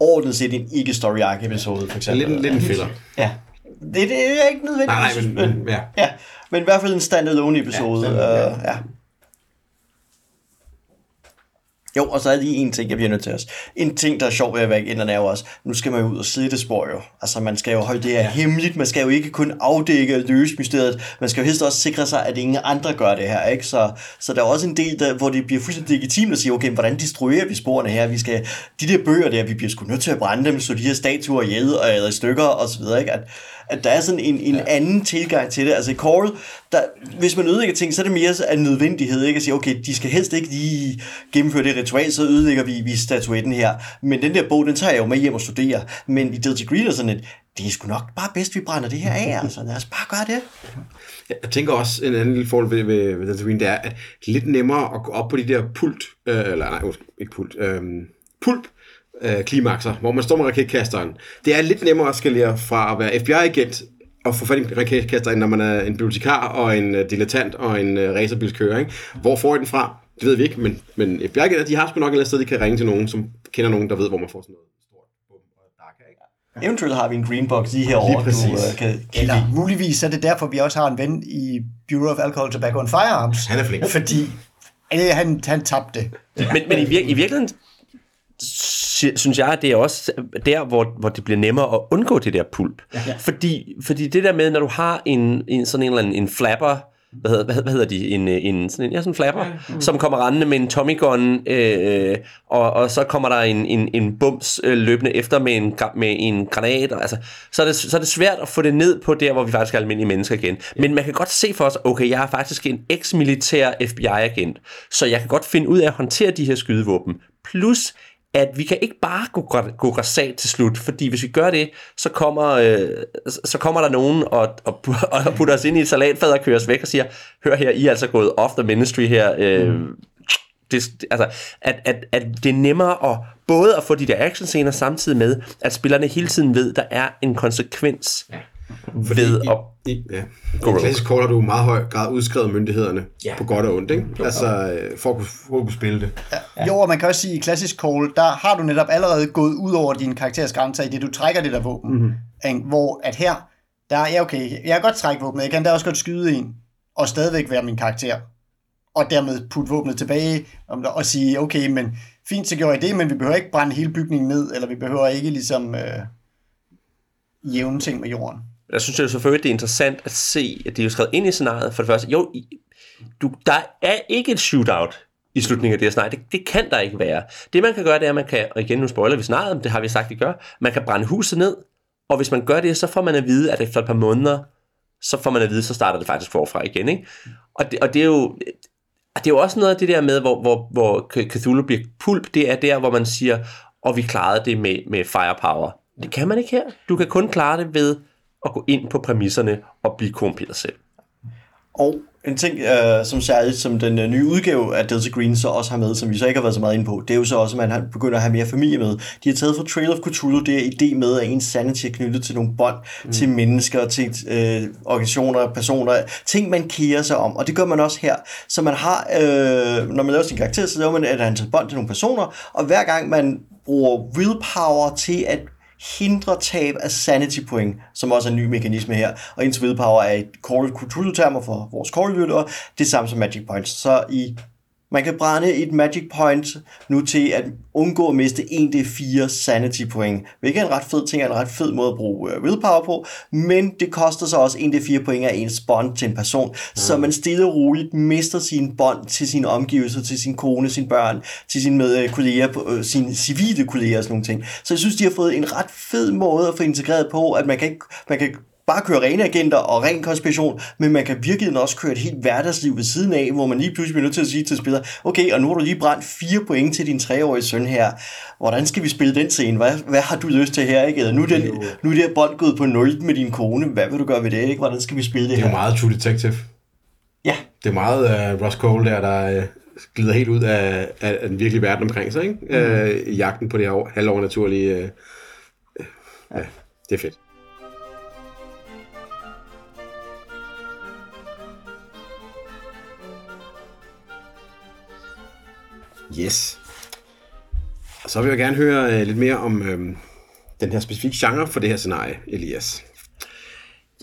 ordentligt set en ikke story arc episode, for eksempel. Lidt, lidt en filler. Ja. Det, det er ikke nødvendigt. Nej, nej, men, men, ja. ja. Men i hvert fald en standalone episode. Ja, ja. Uh, ja. Jo, og så er lige en ting, jeg bliver nødt til os. En ting, der er sjov ved at være inden er jo også, nu skal man jo ud og sidde det spor jo. Altså, man skal jo holde det her ja. hemmeligt, man skal jo ikke kun afdække og løse mysteriet, man skal jo helst også sikre sig, at ingen andre gør det her, ikke? Så, så der er også en del, der, hvor det bliver fuldstændig legitimt at sige, okay, hvordan destruerer vi sporene her? Vi skal, de der bøger der, vi bliver sgu nødt til at brænde dem, så de her statuer jæde og eller i stykker og så videre, ikke? At, at der er sådan en, en ja. anden tilgang til det. Altså i Coral, der, hvis man ødelægger ting, så er det mere af nødvendighed, ikke? At sige, okay, de skal helst ikke lige gennemføre det ritual, så ødelægger vi, vi statuetten her. Men den der bog, den tager jeg jo med hjem og studerer. Men i Delta Green er sådan et, det er sgu nok bare bedst, vi brænder det her af, altså. Lad os bare gøre det. Jeg tænker også, en anden lille forhold ved, ved, ved Delta Green, det er, at det er lidt nemmere at gå op på de der pult, øh, eller nej, ikke pult, øh, pulp, øh, klimakser, hvor man står med raketkasteren. Det er lidt nemmere at skalere fra at være FBI-agent og få fat i en raketkaster, når man er en bibliotekar og en uh, dilettant og en uh, racerbilskører. Ikke? Hvor får I den fra? Det ved vi ikke, men, men FBI-agenter, de har sgu nok et sted, de kan ringe til nogen, som kender nogen, der ved, hvor man får sådan noget. Eventuelt har vi en green box lige herovre, lige du uh, kan kigge Eller muligvis er det derfor, vi også har en ven i Bureau of Alcohol, Tobacco and Firearms. Han er flink. Fordi øh, han, han tabte. Men, men i, vir- i virkeligheden synes jeg, at det er også der, hvor, hvor det bliver nemmere at undgå det der pulp. Ja. Fordi, fordi det der med, når du har en, en sådan en eller anden en flapper, hvad hedder, hvad, hvad hedder de, en, en, sådan en, ja, sådan en flapper, ja. mm. som kommer rendende med en Tommy gun, øh, og, og så kommer der en, en, en bums øh, løbende efter med en, med en granat, og, altså, så, er det, så er det svært at få det ned på der, hvor vi faktisk er almindelige mennesker igen. Ja. Men man kan godt se for os, okay, jeg er faktisk en eks-militær FBI-agent, så jeg kan godt finde ud af at håndtere de her skydevåben. Plus, at vi kan ikke bare gå, gå græsat til slut, fordi hvis vi gør det, så kommer, øh, så kommer der nogen og, og, og putter os ind i et salatfad og kører os væk og siger, hør her, I er altså gået off the ministry her. Øh, mm. det, altså, at, at, at det er nemmere at både at få de der actionscener samtidig med, at spillerne hele tiden ved, der er en konsekvens. Ja fordi ved at i, i, ja. I klassisk kort har du meget høj grad udskrevet myndighederne ja. på godt og ondt, ikke? Altså, øh, for at, kunne, for at kunne spille det. Ja. Ja. Jo, og man kan også sige, at i klassisk call, der har du netop allerede gået ud over din karakteres grænser i det, du trækker det der våben. Mm-hmm. Hvor at her, der er, ja okay, jeg kan godt trække våbnet, jeg kan da også godt skyde en, og stadigvæk være min karakter. Og dermed putte våbnet tilbage, og sige, okay, men fint, så gjorde jeg det, men vi behøver ikke brænde hele bygningen ned, eller vi behøver ikke ligesom øh, jævne ting med jorden. Jeg synes jo selvfølgelig, det er interessant at se, at det er jo skrevet ind i scenariet. For det første, jo, du, der er ikke et shootout i slutningen af det her scenarie. Det, det kan der ikke være. Det man kan gøre, det er, at man kan, og igen nu spoiler vi scenariet, det har vi sagt, vi gør, man kan brænde huset ned, og hvis man gør det, så får man at vide, at efter et par måneder, så får man at vide, så starter det faktisk forfra igen. Ikke? Og, det, og det er jo det er jo også noget af det der med, hvor, hvor, hvor Cthulhu bliver pulp, det er der, hvor man siger, og vi klarede det med, med firepower. Det kan man ikke her. Du kan kun klare det ved at gå ind på præmisserne og blive korrumperet selv. Og en ting, øh, som særligt som den øh, nye udgave af Delta Green så også har med, som vi så ikke har været så meget inde på, det er jo så også, at man begynder at have mere familie med. De har taget fra Trail of Cthulhu det er idé med, at ens sanity er knyttet til nogle bånd, mm. til mennesker, til øh, organisationer, personer, ting man kærer sig om. Og det gør man også her. Så man har, øh, når man laver sin karakter, så laver man et antal bånd til nogle personer, og hver gang man bruger willpower til at hindrer tab af sanity point, som også er en ny mekanisme her. Og indtil willpower er et kort kulturtermer for vores kortlyttere, det samme som Magic Points. Så i man kan brænde et Magic Point nu til at undgå at miste 1d4 Sanity point, hvilket er en ret fed ting, er en ret fed måde at bruge uh, Willpower på, men det koster så også 1d4 point af ens bånd til en person, mm. så man stille og roligt mister sin bånd til sine omgivelser, til sin kone, sine børn, til sine med, uh, kolleger, uh, sine civile kolleger og sådan nogle ting. Så jeg synes, de har fået en ret fed måde at få integreret på, at man kan, ikke, man kan bare køre rene agenter og ren konspiration, men man kan virkelig også køre et helt hverdagsliv ved siden af, hvor man lige pludselig bliver nødt til at sige til spiller, okay, og nu har du lige brændt fire point til din treårige søn her. Hvordan skal vi spille den scene? Hvad, hvad har du lyst til her? Ikke? Eller nu er, den, nu er det her bold gået på 0 med din kone. Hvad vil du gøre ved det? Ikke? Hvordan skal vi spille det, Det er her? jo meget True Detective. Ja, Det er meget uh, Ross Cole der, der uh, glider helt ud af, af, af den virkelige verden omkring sig, ikke? Mm. Uh, jagten på det her halvovernaturlige... Uh, ja, det er fedt. Yes. Og så vil jeg gerne høre uh, lidt mere om uh, den her specifikke genre for det her scenarie, Elias.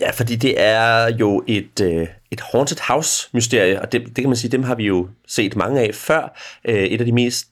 Ja, fordi det er jo et, øh, et haunted house mysterie, og det, det kan man sige, dem har vi jo set mange af før. Øh, et af de mest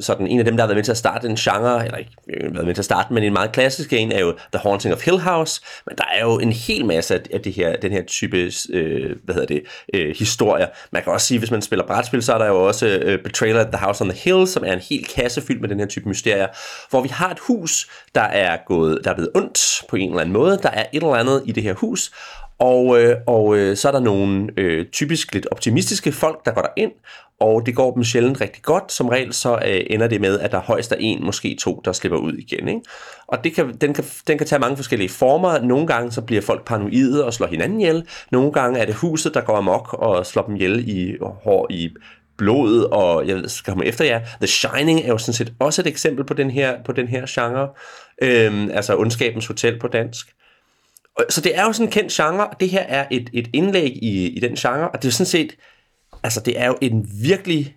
sådan en af dem, der har været med til at starte en genre, eller ikke været med til at starte, men en meget klassisk en, er jo The Haunting of Hill House, men der er jo en hel masse af det her, den her type, øh, hvad hedder det, øh, historier. Man kan også sige, hvis man spiller brætspil, så er der jo også øh, Betrayal at the House on the Hill, som er en hel kasse fyldt med den her type mysterier, hvor vi har et hus, der er gået, der er blevet ondt på en eller anden måde, der er et eller andet i det her hus, og, øh, og øh, så er der nogle øh, typisk lidt optimistiske folk, der går ind, og det går dem sjældent rigtig godt. Som regel så øh, ender det med, at der højst er en, måske to, der slipper ud igen. Ikke? Og det kan, den, kan, den kan tage mange forskellige former. Nogle gange så bliver folk paranoide og slår hinanden ihjel. Nogle gange er det huset, der går amok og slår dem ihjel i, hår i blodet, og jeg skal komme efter jer. The Shining er jo sådan set også et eksempel på den her, på den her genre. Øhm, altså Ondskabens Hotel på dansk. Så det er jo sådan en kendt genre, og det her er et, et indlæg i, i den genre, og det er sådan set, altså det er jo en virkelig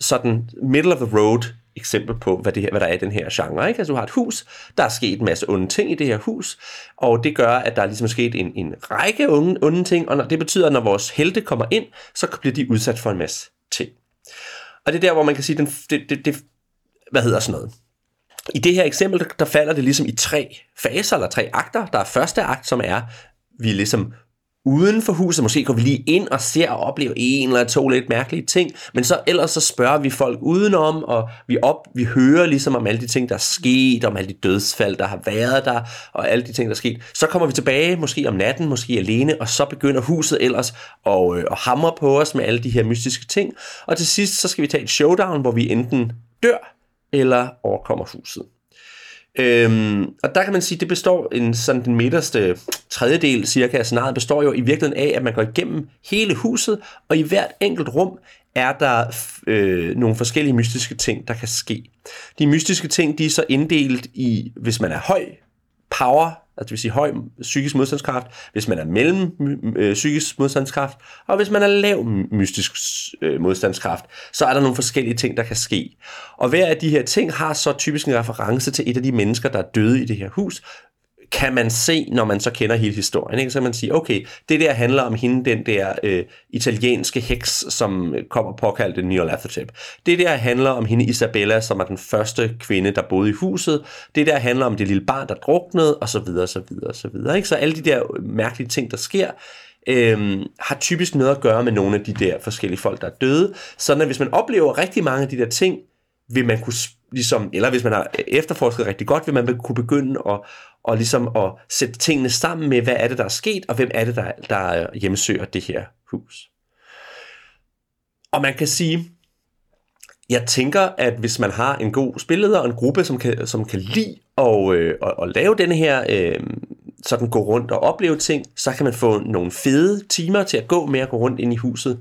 sådan middle of the road eksempel på, hvad, det her, hvad der er i den her genre. Ikke? Altså du har et hus, der er sket en masse onde ting i det her hus, og det gør, at der er ligesom sket en, en række onde, onde ting, og når, det betyder, at når vores helte kommer ind, så bliver de udsat for en masse ting. Og det er der, hvor man kan sige, den, det, det, det, hvad hedder sådan noget? I det her eksempel, der, falder det ligesom i tre faser, eller tre akter. Der er første akt, som er, vi er ligesom uden for huset, måske går vi lige ind og ser og oplever en eller to lidt mærkelige ting, men så ellers så spørger vi folk udenom, og vi, op, vi hører ligesom om alle de ting, der er sket, om alle de dødsfald, der har været der, og alle de ting, der er sket. Så kommer vi tilbage, måske om natten, måske alene, og så begynder huset ellers at, øh, at hamre på os med alle de her mystiske ting, og til sidst så skal vi tage et showdown, hvor vi enten dør, eller overkommer huset. Øhm, og der kan man sige, det består en sådan den midterste tredjedel cirka af scenariet består jo i virkeligheden af, at man går igennem hele huset, og i hvert enkelt rum er der øh, nogle forskellige mystiske ting, der kan ske. De mystiske ting, de er så inddelt i, hvis man er høj power, altså det vil sige høj psykisk modstandskraft, hvis man er mellem øh, psykisk modstandskraft, og hvis man er lav mystisk øh, modstandskraft, så er der nogle forskellige ting, der kan ske. Og hver af de her ting har så typisk en reference til et af de mennesker, der er døde i det her hus, kan man se, når man så kender hele historien. Ikke? Så kan man sige, okay, det der handler om hende, den der øh, italienske heks, som øh, kommer påkaldt en Nyarlathotep. Det der handler om hende Isabella, som er den første kvinde, der boede i huset. Det der handler om det lille barn, der druknede, og så videre, så videre, så videre. Ikke? Så alle de der øh, mærkelige ting, der sker, øhm, har typisk noget at gøre med nogle af de der forskellige folk, der er døde. Sådan at hvis man oplever rigtig mange af de der ting, vil man kunne ligesom, eller hvis man har efterforsket rigtig godt, vil man kunne begynde at, og ligesom at sætte tingene sammen med, hvad er det, der er sket, og hvem er det, der, der hjemsøger det her hus. Og man kan sige, jeg tænker, at hvis man har en god spilleder og en gruppe, som kan, som kan lide at, øh, at, at lave den her, øh, sådan gå rundt og opleve ting, så kan man få nogle fede timer til at gå med at gå rundt ind i huset.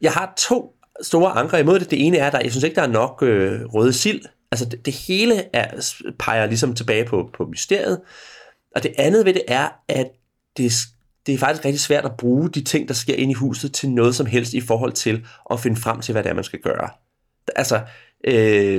Jeg har to store anker imod det. Det ene er, at jeg synes ikke, der er nok øh, røde sild. Altså det, det hele er, peger ligesom tilbage på, på mysteriet. Og det andet ved det er, at det, det er faktisk rigtig svært at bruge de ting, der sker ind i huset, til noget som helst i forhold til at finde frem til, hvad det er, man skal gøre. Altså, øh,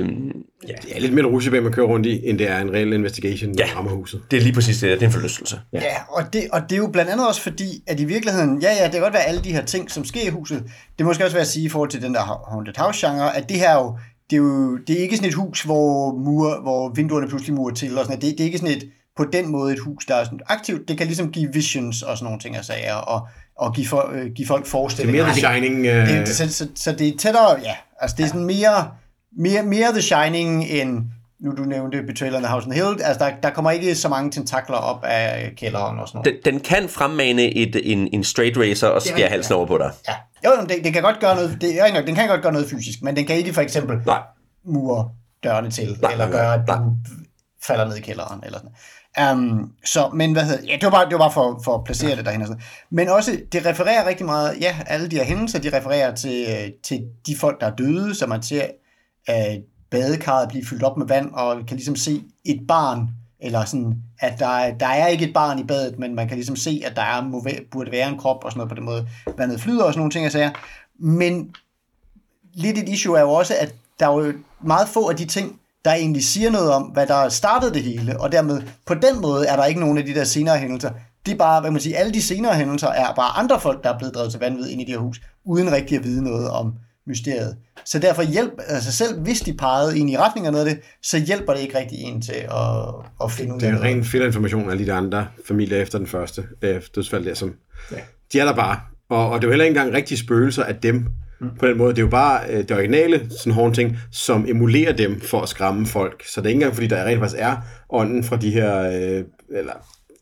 ja. Det er lidt mere rutsjebane, man kører rundt i, end det er en reel investigation, Ja. der rammer huset. det er lige præcis det, det er en forlystelse. Ja, ja og, det, og det er jo blandt andet også fordi, at i virkeligheden, ja ja, det kan godt være alle de her ting, som sker i huset, det må måske også være at sige i forhold til den der Haunted House-genre, at det her jo, det er jo det er ikke sådan et hus, hvor, mur, hvor vinduerne pludselig murer til, og sådan, det, det er ikke sådan et, på den måde et hus, der er sådan aktivt, det kan ligesom give visions og sådan nogle ting og sager, og, og give, for, øh, give folk Det er forestillinger. mere The Shining. Øh, Det, så, så, så det er tættere, ja, altså det er sådan mere, mere, mere The Shining end nu du nævnte Betrayal the House on Hill, altså der, der kommer ikke så mange tentakler op af kælderen og sådan noget. Den, den kan fremmane et, en, en straight racer og skære halsen over på dig. Ja, jo, det, det kan godt gøre noget, det nok, den kan godt gøre noget fysisk, men den kan ikke for eksempel Nej. mure dørene til, Nej, eller gøre, at nej. du falder ned i kælderen, eller sådan Um, så, men hvad hedder, ja, det var bare, det var bare for, for at placere det derhen. og sådan. Men også, det refererer rigtig meget, ja, alle de her hændelser, de refererer til, øh, til de folk, der er døde, så man ser uh, badekarret blive fyldt op med vand, og kan ligesom se et barn, eller sådan, at der, er- der er ikke et barn i badet, men man kan ligesom se, at der er, må, burde være en krop, og sådan noget på den måde, vandet flyder og sådan nogle ting, jeg sagde. Men lidt et issue er jo også, at der er jo meget få af de ting, der egentlig siger noget om, hvad der startede det hele, og dermed på den måde er der ikke nogen af de der senere hændelser. Det er bare, hvad man siger, alle de senere hændelser er bare andre folk, der er blevet drevet til vanvid ind i det her hus, uden rigtig at vide noget om mysteriet. Så derfor hjælp, altså selv hvis de pegede ind i retning af noget af det, så hjælper det ikke rigtig en til at, at finde ud Det af er jo noget. ren federinformation af alle de andre familier efter den første øh, dødsfald der, som ja. de er der bare. Og, og det er jo heller ikke engang rigtige spøgelser af dem mm. på den måde. Det er jo bare øh, det originale sådan haunting, som emulerer dem for at skræmme folk. Så det er ikke engang, fordi der rent faktisk er ånden fra de her, øh, eller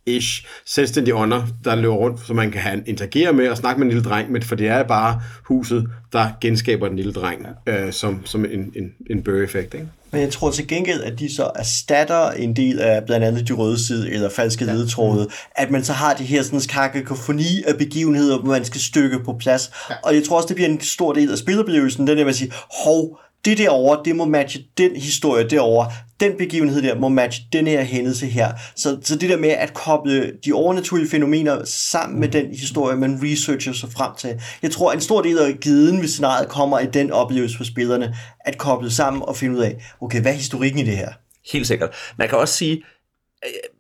ish, selvstændige ånder, der løber rundt, så man kan interagere med og snakke med en lille dreng, men for det er bare huset, der genskaber den lille dreng, øh, som, som en, en, en bøge-effekt, ikke? Men jeg tror til gengæld, at de så erstatter en del af blandt andet de røde side eller falske ja. ledetråde, at man så har det her sådan kakafoni af begivenheder, hvor man skal stykke på plads. Ja. Og jeg tror også, det bliver en stor del af spiloplevelsen, den der med at sige, hov, det derovre, det må matche den historie derovre. Den begivenhed der må matche den her hændelse her. Så, så det der med at koble de overnaturlige fænomener sammen med den historie, man researcher sig frem til. Jeg tror, at en stor del af giden ved scenariet kommer i den oplevelse for spillerne, at koble sammen og finde ud af, okay, hvad er historikken i det her? Helt sikkert. Man kan også sige,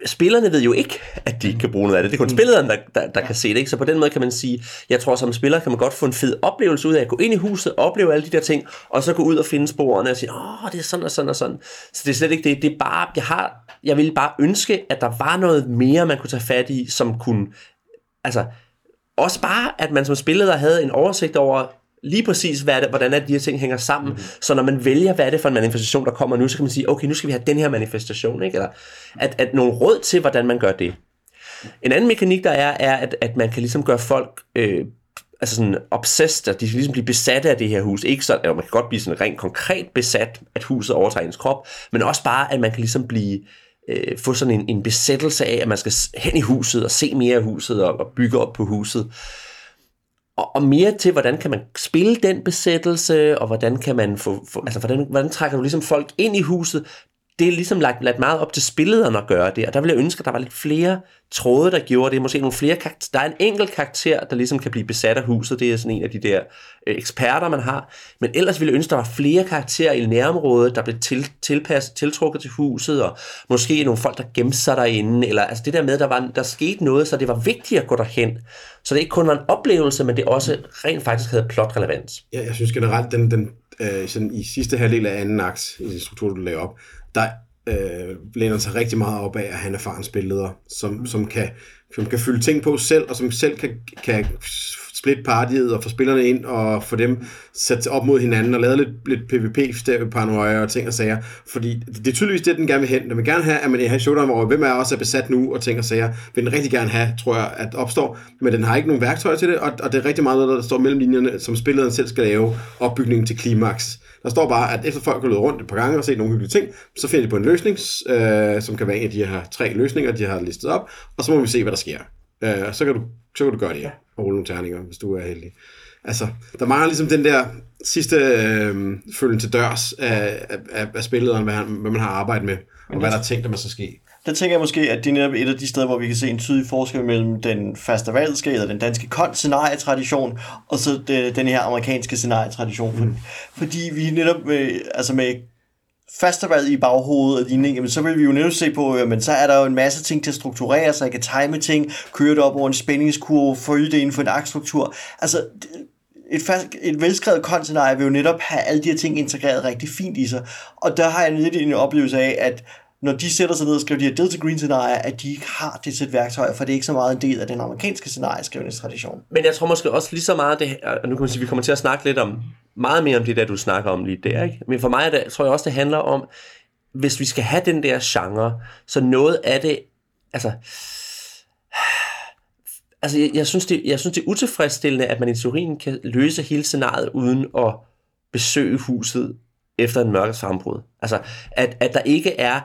spillerne ved jo ikke, at de ikke kan bruge noget af det. Det er kun spilleren, der, der, der kan se det. Ikke? Så på den måde kan man sige, jeg tror som spiller kan man godt få en fed oplevelse ud af at gå ind i huset, opleve alle de der ting, og så gå ud og finde sporene og sige, åh, det er sådan og sådan og sådan. Så det er slet ikke det. Det er bare, jeg har, jeg ville bare ønske, at der var noget mere, man kunne tage fat i, som kunne, altså, også bare, at man som spiller havde en oversigt over lige præcis, hvad er det, hvordan er det, de her ting hænger sammen. Mm-hmm. Så når man vælger, hvad er det for en manifestation, der kommer nu, så kan man sige, okay, nu skal vi have den her manifestation, ikke? Eller at, at nogle råd til, hvordan man gør det. En anden mekanik, der er, er, at, at man kan ligesom gøre folk øh, altså sådan obsessed, at de skal ligesom blive besatte af det her hus. Ikke sådan, eller man kan godt blive sådan rent konkret besat, at huset overtager ens krop, men også bare, at man kan ligesom blive øh, få sådan en, en besættelse af, at man skal hen i huset og se mere af huset og, og bygge op på huset. Og, og mere til, hvordan kan man spille den besættelse, og hvordan kan man få, få altså hvordan, hvordan trækker du ligesom folk ind i huset, det er ligesom lagt, lagt meget op til spillederne at gøre det, og der ville jeg ønske, at der var lidt flere tråde, der gjorde det, måske nogle flere karakter, der er en enkelt karakter, der ligesom kan blive besat af huset, det er sådan en af de der øh, eksperter, man har, men ellers ville jeg ønske, at der var flere karakterer i nærområdet, der blev til, tilpasset, tiltrukket til huset, og måske nogle folk, der gemte sig derinde, eller altså det der med, der, var, der skete noget, så det var vigtigt at gå derhen, så det ikke kun var en oplevelse, men det også rent faktisk havde plotrelevans. Ja, jeg synes generelt, den, den øh, sådan i sidste halvdel af anden akt, i den struktur, du lagde op, der øh, læner sig rigtig meget op af, at han er farens spilleder, som, som, kan, som kan fylde ting på selv, og som selv kan, kan splitte partiet og få spillerne ind og få dem sat op mod hinanden og lavet lidt, lidt PvP-paranoia og ting og sager. Fordi det er tydeligvis det, den gerne vil hen. Den vil gerne have, at man i showdown, hvor hvem er også er besat nu og ting og sager, vil den rigtig gerne have, tror jeg, at opstår. Men den har ikke nogen værktøjer til det, og, og det er rigtig meget noget, der står mellem linjerne, som spilleren selv skal lave opbygningen til klimaks. Der står bare, at efter folk har løbet rundt et par gange og set nogle hyggelige ting, så finder de på en løsning, øh, som kan være en af de her tre løsninger, de har listet op, og så må vi se, hvad der sker. Øh, så, kan du, så kan du gøre det, og rulle nogle terninger, hvis du er heldig. Altså, der mangler ligesom den der sidste øh, følgen til dørs af, af, af spillederen, hvad, hvad man har arbejdet med, og hvad der er tænkt, at man skal ske. Der tænker jeg måske, at det er netop et af de steder, hvor vi kan se en tydelig forskel mellem den fastavalske eller den danske kont-scenarietradition, og så den her amerikanske scenarietradition. Mm. Fordi vi netop med, altså med fastavalg i baghovedet og lignende, jamen, så vil vi jo netop se på, jamen, så er der jo en masse ting til at strukturere, så jeg kan time ting, køre det op over en spændingskurve, følge det inden for en aktstruktur. Altså, et, fast, et velskrevet kontenarie vil jo netop have alle de her ting integreret rigtig fint i sig. Og der har jeg lidt en oplevelse af, at når de sætter sig ned og skriver de her Delta Green scenarier, at de ikke har det sæt værktøjer, for det er ikke så meget en del af den amerikanske scenarieskrivningstradition. Men jeg tror måske også lige så meget, det, og nu kan man sige, vi kommer til at snakke lidt om, meget mere om det der, du snakker om lige der, ikke? Men for mig det, tror jeg også, det handler om, hvis vi skal have den der genre, så noget af det, altså, altså jeg, jeg, synes det, jeg synes det er utilfredsstillende, at man i teorien kan løse hele scenariet uden at besøge huset efter en mørkets sammenbrud. Altså, at, at der ikke er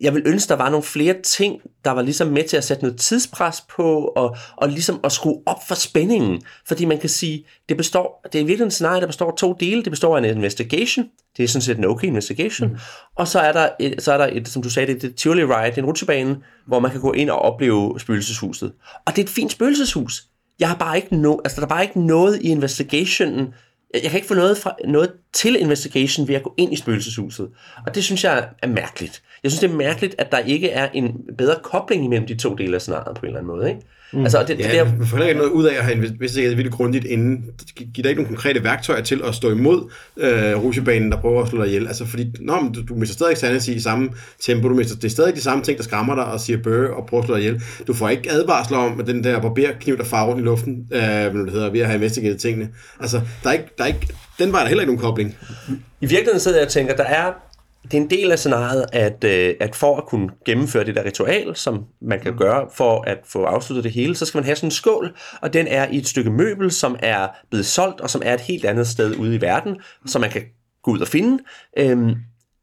jeg vil ønske, der var nogle flere ting, der var ligesom med til at sætte noget tidspres på, og, og ligesom at skrue op for spændingen. Fordi man kan sige, det består, det er virkelig en scenarie, der består af to dele. Det består af en investigation, det er sådan set en okay investigation, mm. og så er der, et, så er der et, som du sagde, det er et Tivoli Ride, en rutsjebane, hvor man kan gå ind og opleve spøgelseshuset. Og det er et fint spøgelseshus. Jeg har bare ikke no, altså der er bare ikke noget i investigationen, jeg kan ikke få noget, fra, noget til investigation ved at gå ind i spøgelseshuset. Og det synes jeg er mærkeligt. Jeg synes, det er mærkedigt, at der ikke er en bedre kobling imellem de to dele af scenariet på en eller anden måde. Ikke? Mm. Altså, det, ja, det der... man får ikke noget ud af at have investigeret virkelig grundigt inden. Det giver dig ikke nogen konkrete værktøjer til at stå imod øh, rutsjebanen, der prøver at slå dig ihjel. Altså, fordi nå, men du, du mister stadig sanity i samme tempo. Du mister, det er stadig de samme ting, der skræmmer dig og siger bøge og prøver at slå dig ihjel. Du får ikke advarsler om, at den der barberkniv, der farer rundt i luften, øh, hvad det hedder, ved at have investigeret tingene. Altså, der er ikke, der er ikke, den var der heller ikke nogen kobling. I virkeligheden sidder jeg og tænker, der er det er en del af scenariet, at, øh, at for at kunne gennemføre det der ritual, som man kan gøre for at få afsluttet det hele, så skal man have sådan en skål, og den er i et stykke møbel, som er blevet solgt, og som er et helt andet sted ude i verden, som man kan gå ud og finde. Øhm,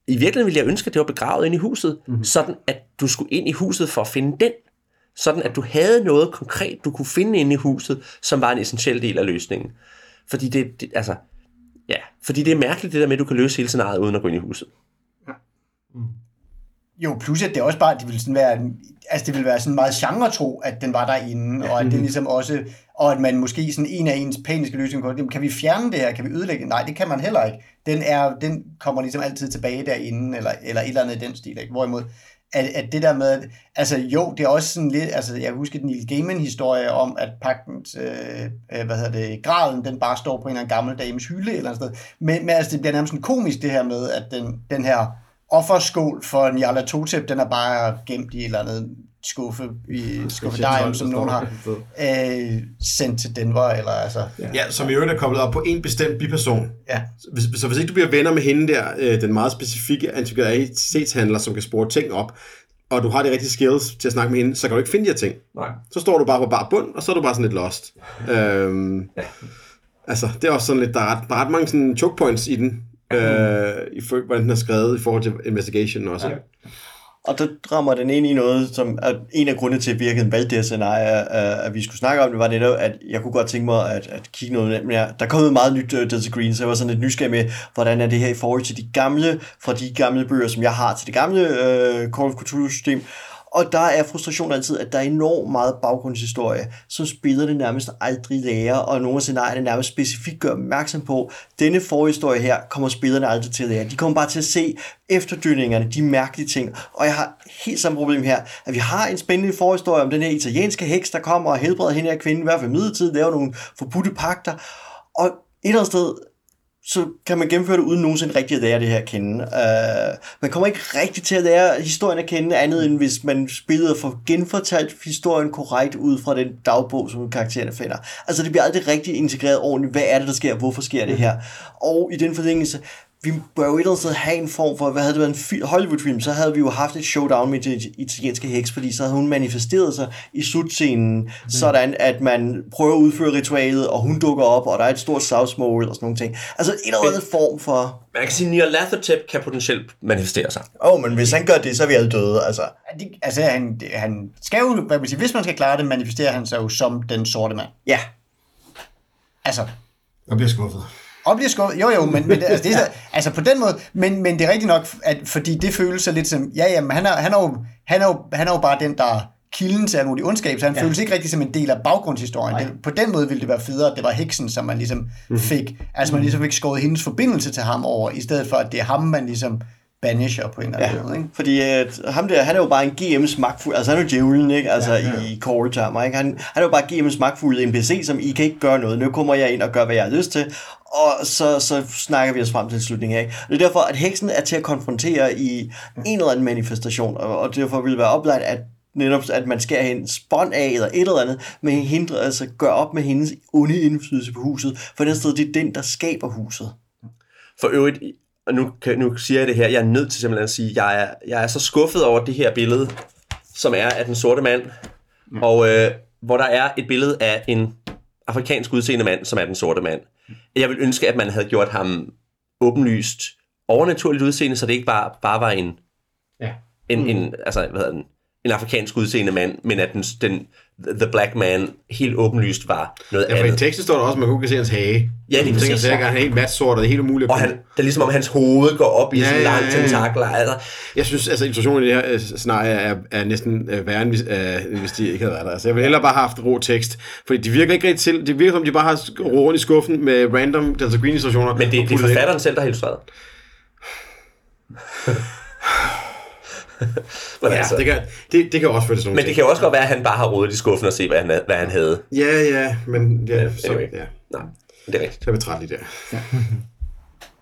I virkeligheden ville jeg ønske, at det var begravet ind i huset, mm-hmm. sådan at du skulle ind i huset for at finde den. Sådan at du havde noget konkret, du kunne finde inde i huset, som var en essentiel del af løsningen. Fordi det, det altså, ja, fordi det er mærkeligt det der med, at du kan løse hele scenariet uden at gå ind i huset. Jo, plus at det også bare, det ville sådan være, altså det ville være sådan meget genre-tro, at den var derinde, og at det ligesom også, og at man måske sådan en af ens paniske løsninger, kan vi fjerne det her, kan vi ødelægge det? Nej, det kan man heller ikke. Den, er, den kommer ligesom altid tilbage derinde, eller, eller et eller andet i den stil, ikke? Hvorimod, at, at det der med, altså jo, det er også sådan lidt, altså jeg husker den Neil Gaiman-historie om, at pagtens, øh, øh, hvad hedder det, graden, den bare står på en eller anden gammel dames hylde eller andet sted. Men, men altså det bliver nærmest sådan komisk det her med, at den, den her offerskål for Njala Totep, den er bare gemt i et eller andet skuffe i skuffedarium, som nogen har øh, sendt til Denver. Eller, altså, ja. ja, som i øvrigt er koblet op på en bestemt biperson. Ja. Hvis, så hvis ikke du bliver venner med hende der, øh, den meget specifikke antikvariatetshandler, som kan spore ting op, og du har de rigtige skills til at snakke med hende, så kan du ikke finde de her ting. Nej. Så står du bare på bare bund, og så er du bare sådan lidt lost. øhm, ja. Altså, det er også sådan lidt, der er ret, der er ret mange sådan choke points i den, øh, i hvordan den er skrevet i forhold til investigation også. Ja. Og der rammer den ind i noget, som er en af grundene til, at virkeligheden valgte det her scenarie, at vi skulle snakke om det, var netop, at jeg kunne godt tænke mig at, at kigge noget mere. Der kom meget nyt uh, Delta Green, så jeg var sådan lidt nysgerrig med, hvordan er det her i forhold til de gamle, fra de gamle bøger, som jeg har til det gamle uh, Call of Cthulhu-system, og der er frustration altid, at der er enormt meget baggrundshistorie, som spillerne nærmest aldrig lærer, og nogle af scenarierne nærmest specifikt gør opmærksom på, denne forhistorie her kommer spillerne aldrig til at lære. De kommer bare til at se efterdyningerne, de mærkelige ting. Og jeg har helt samme problem her, at vi har en spændende forhistorie om den her italienske heks, der kommer og helbreder hende her kvinde, i hvert fald midlertidigt, laver nogle forbudte pakter. Og et eller andet sted, så kan man gennemføre det uden nogensinde rigtig at lære det her at kende. Uh, man kommer ikke rigtig til at lære historien at kende, andet end hvis man spillede for genfortalt historien korrekt ud fra den dagbog, som karaktererne finder. Altså det bliver aldrig rigtig integreret ordentligt. Hvad er det, der sker? Hvorfor sker det her? Og i den forlængelse, vi bør jo et eller andet sted have en form for, hvad havde det været en Hollywood-film, så havde vi jo haft et showdown med den italienske heks, fordi så havde hun manifesteret sig i slutscenen, mm. sådan at man prøver at udføre ritualet, og hun dukker op, og der er et stort slagsmål og sådan nogle ting. Altså en eller anden form for... Man kan sige, at Neil Lathertip kan potentielt manifestere sig. Åh, oh, men hvis han gør det, så er vi alle døde, altså. Altså, han, han skal jo, hvad man sige, hvis man skal klare det, manifesterer han sig jo som den sorte mand. Ja. Altså. Jeg bliver skuffet. Og bliver skuffet. Jo, jo, men, men altså, det er, så, altså på den måde, men, men det er rigtigt nok, at, fordi det føles så lidt som, ja, jamen, han er, han er, jo, han er, jo, han er jo bare den, der kilden til mulig ondskab, så han ja. føles ikke rigtig som en del af baggrundshistorien. Det, på den måde ville det være federe, at det var heksen, som man ligesom mhm. fik, altså man ligesom fik skåret hendes forbindelse til ham over, i stedet for, at det er ham, man ligesom banisher på en eller anden ja, måde. Ikke? Fordi at ham der, han er jo bare en GM's magtfuld, altså han er jo djævlen, ikke? Altså ja, ja. i core termer, ikke? Han, han er jo bare GM's magtfulde NPC, som I kan ikke gøre noget. Nu kommer jeg ind og gør, hvad jeg har lyst til, og så, så snakker vi os frem til en slutning af. Det er derfor, at heksen er til at konfrontere i en eller anden manifestation, og, og derfor vil det være oplagt, at netop at man skal have en spånd af, eller et eller andet, men hindre, altså gør op med hendes onde indflydelse på huset, for den sted, det er den, der skaber huset. For øvrigt, og nu, kan, nu siger jeg det her, jeg er nødt til simpelthen at sige, jeg er, jeg er så skuffet over det her billede, som er af den sorte mand, mm. og øh, hvor der er et billede af en afrikansk udseende mand, som er den sorte mand. Jeg vil ønske, at man havde gjort ham åbenlyst overnaturligt udseende, så det ikke bare, bare var en, Ja. en, mm. en, altså, hvad hedder den, en afrikansk udseende mand, men at den, den, the black man helt åbenlyst var noget Ja, for i andet. teksten står der også, at man kun kan se hans hage. Ja, Jeg tænker, præcis. at han er helt mat sort, og det er helt umuligt. Og han, kunne- det er ligesom om hans hoved går op i Ja, sådan en ja, lang ja, ja. Altså, Jeg synes, altså illustrationen i det her øh, scenarie er, er næsten øh, værre, end hvis, øh, hvis de ikke havde været der. Altså, jeg ville hellere bare have haft rå tekst, fordi de virker ikke rigtig til. Det virker som, de bare har rundt i skuffen med random Delta Green illustrationer. men det, det er puttet ind. forfatteren selv, der har illustreret. men, Ja, altså, det kan, det, det kan også føre til sådan nogle men det kan jo også godt være, at han bare har rodet i skuffen og se, hvad han, havde- hvad han havde. ting. Ja, ja, men ja, så, anyway. ja. Nej, det er rigtigt. Så er vi træt der.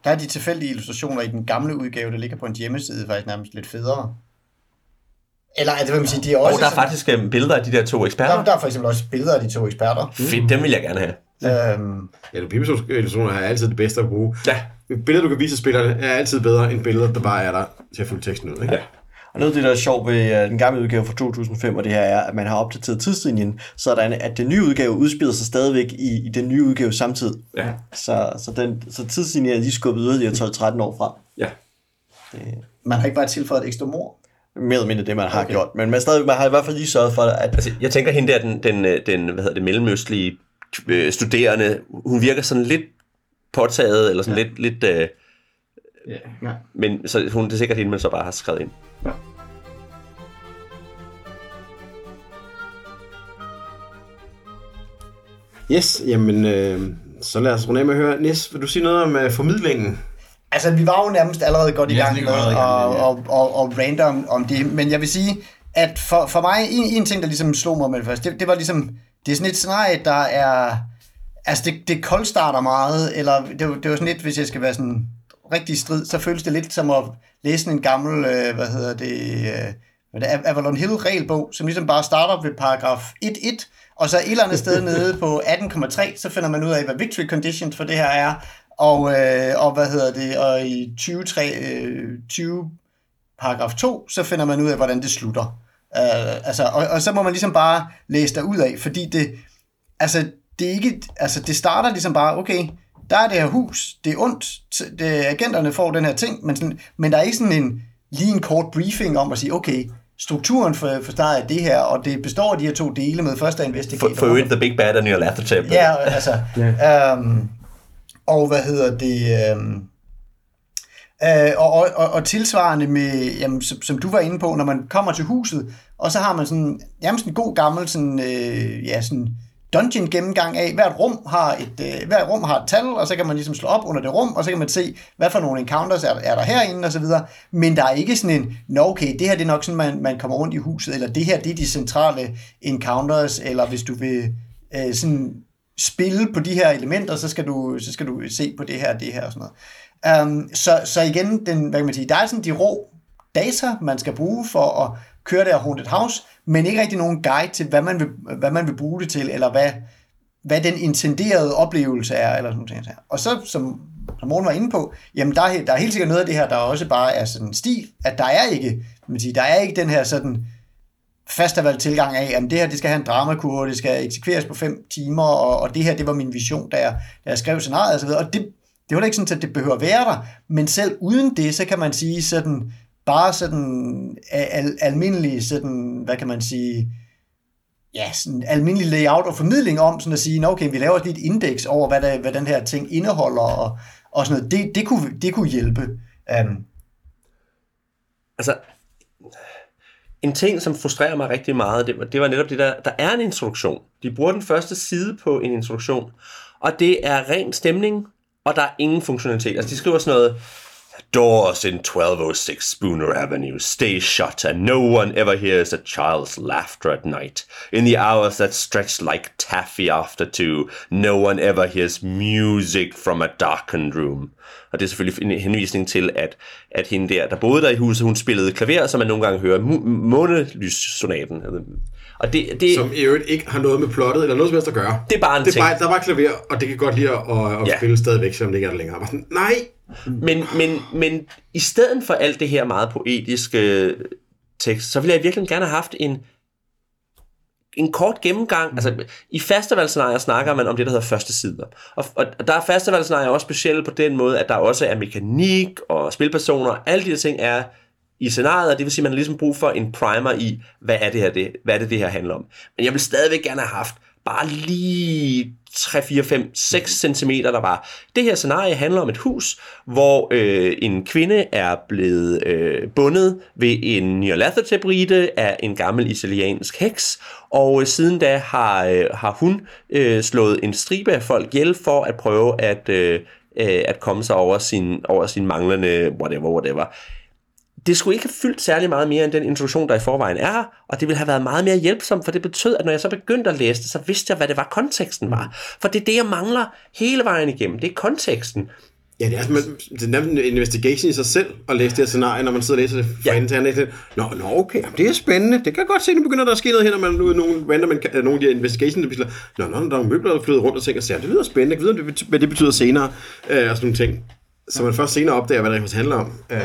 Der er de tilfældige illustrationer i den gamle udgave, der ligger på en hjemmeside, faktisk nærmest lidt federe. Eller altså, hvad man sige, de er også... Og der er sådan- faktisk øh, billeder af de der to eksperter. der, der er for eksempel også billeder af de to eksperter. Fedt, dem vil jeg gerne have. Øhm, Ja, du illustrationer er altid det bedste at bruge. Ja. Billeder, du kan vise spillerne, er altid bedre end billeder, der bare er der til at fylde teksten ud. Ikke? Ja. Og noget af det, der er sjovt ved uh, den gamle udgave fra 2005, og det her er, at man har opdateret tidslinjen, sådan at den nye udgave udspiller sig stadigvæk i, i den nye udgave samtidig. Ja. Så, så, den, så tidslinjen er lige skubbet yderligere 12-13 år frem. ja. man har ikke bare tilføjet et ekstra mor. Mere eller mindre det, man har okay. gjort. Men man, stadig, man har i hvert fald lige sørget for, at Altså, jeg tænker hende der, den, den, øh, den hvad hedder det, mellemøstlige øh, studerende, hun virker sådan lidt påtaget, eller sådan ja. lidt, lidt øh, Ja. ja. men så hun, det er sikkert hende, man så bare har skrevet ind. Yes, jamen, øh, så lad os runde af med at høre. Nis, vil du sige noget om øh, formidlingen? Altså, vi var jo nærmest allerede godt i Ja, gang med gang med og, og, og, og random om det, men jeg vil sige, at for, for mig, en, en ting, der ligesom slog mig med det første, det, det var ligesom, det er sådan et scenarie, der er, altså det, det koldstarter meget, eller det, var- det var sådan lidt, hvis jeg skal være sådan rigtig strid, så føles det lidt som at læse en gammel, øh, hvad hedder det, øh, hvad det er, Avalon Hill regelbog, som ligesom bare starter ved paragraf 1.1, og så et eller andet sted nede på 18,3, så finder man ud af, hvad victory conditions for det her er, og, øh, og hvad hedder det, og i 23, øh, 20 paragraf 2, så finder man ud af, hvordan det slutter. Uh, altså, og, og så må man ligesom bare læse derud af, fordi det, altså, det, er ikke, altså, det starter ligesom bare, okay, der er det her hus, det er ondt, det, agenterne får den her ting, men, sådan, men der er ikke sådan en, lige en kort briefing om at sige, okay, strukturen for, for starten er det her, og det består af de her to dele med første investigator. For, for øvrigt, The Big Bad and Your Laughter Ja, altså. Yeah. Um, og hvad hedder det? Um, uh, og, og, og, og tilsvarende med, jamen, som, som du var inde på, når man kommer til huset, og så har man sådan, nærmest en god gammel sådan, øh, ja, sådan dungeon gennemgang af, hvert rum har et, øh, hvert rum har et tal, og så kan man ligesom slå op under det rum, og så kan man se, hvad for nogle encounters er, er der herinde, og så videre. Men der er ikke sådan en, nå okay, det her det er nok sådan, man, man kommer rundt i huset, eller det her det er de centrale encounters, eller hvis du vil øh, sådan spille på de her elementer, så skal du, så skal du se på det her, det her og sådan noget. Um, så, så igen, den, hvad kan man sige, der er sådan de rå data, man skal bruge for at kører det af Haunted House, men ikke rigtig nogen guide til, hvad man vil, hvad man vil bruge det til, eller hvad, hvad den intenderede oplevelse er, eller sådan noget. Og så, som, som Morten var inde på, jamen der er, der er helt sikkert noget af det her, der også bare er sådan en stil, at der er ikke, man siger, der er ikke den her sådan fastvalgt tilgang af, at det her det skal have en dramakurve, det skal eksekveres på fem timer, og, og det her det var min vision, da jeg, da jeg skrev scenariet og så videre. Og det, det var jo ikke sådan, at det behøver at være der, men selv uden det, så kan man sige sådan, bare sådan al, almindelig sådan, hvad kan man sige, ja, sådan almindelig layout og formidling om, sådan at sige, okay, vi laver lige et indeks over, hvad, der, hvad den her ting indeholder, og, og sådan noget. Det, det, kunne, det kunne hjælpe. Um, Altså, en ting, som frustrerer mig rigtig meget, det, var- det var netop det der, der er en introduktion. De bruger den første side på en introduktion, og det er ren stemning, og der er ingen funktionalitet. Altså, de skriver sådan noget, Doors in 1206 Spooner Avenue stay shut, and no one ever hears a child's laughter at night. In the hours that stretch like taffy after two, no one ever hears music from a darkened room. Og det er selvfølgelig en henvisning til, at, at hende der, der boede der i huset, hun spillede klaver, som man nogle gange hører månelyssonaten. Og det, det, Som i øvrigt ikke har noget med plottet eller noget som helst at gøre. det er bare en Det er ting. bare, der var klaver, og det kan godt lide at, at, Ja. spille stadigvæk, selvom det ikke er der længere. Bare sådan, nej, Men, men, men i stedet for alt det her meget poetiske tekst, så ville jeg virkelig gerne have haft en, en kort gennemgang. Altså, I festivalscenarier snakker man om det, der hedder første sider. Og, og der er festivalscenarier også specielle på den måde, at der også er mekanik og spilpersoner. Alle de her ting er i scenariet, og det vil sige, at man har ligesom brug for en primer i, hvad er det her, det, hvad er det, det her handler om. Men jeg vil stadigvæk gerne have haft bare lige 3, 4, 5, 6 cm, der var. Det her scenarie handler om et hus, hvor øh, en kvinde er blevet øh, bundet ved en nyarlathotep-rite af en gammel italiensk heks, og øh, siden da har, øh, har hun øh, slået en stribe af folk ihjel for at prøve at, øh, øh, at komme sig over sin, over sin manglende whatever, whatever det skulle ikke have fyldt særlig meget mere end den introduktion, der i forvejen er her, og det ville have været meget mere hjælpsomt, for det betød, at når jeg så begyndte at læse det, så vidste jeg, hvad det var, konteksten var. For det er det, jeg mangler hele vejen igennem. Det er konteksten. Ja, det er, man, det er nærmest en investigation i sig selv at læse det her scenarie, når man sidder og læser det fra Ja. til anden. Nå, nå, okay, jamen, det er spændende. Det kan jeg godt se, nu begynder der at ske noget her, når man nu er nogle random, nogle af de her investigation, der bliver Nå, nå, der er møbler, der flyder rundt og ting og sager. Det lyder spændende. Jeg ved, hvad det, betyder senere, øh, og sådan nogle ting. Så man først senere opdager, hvad det handler om. Øh,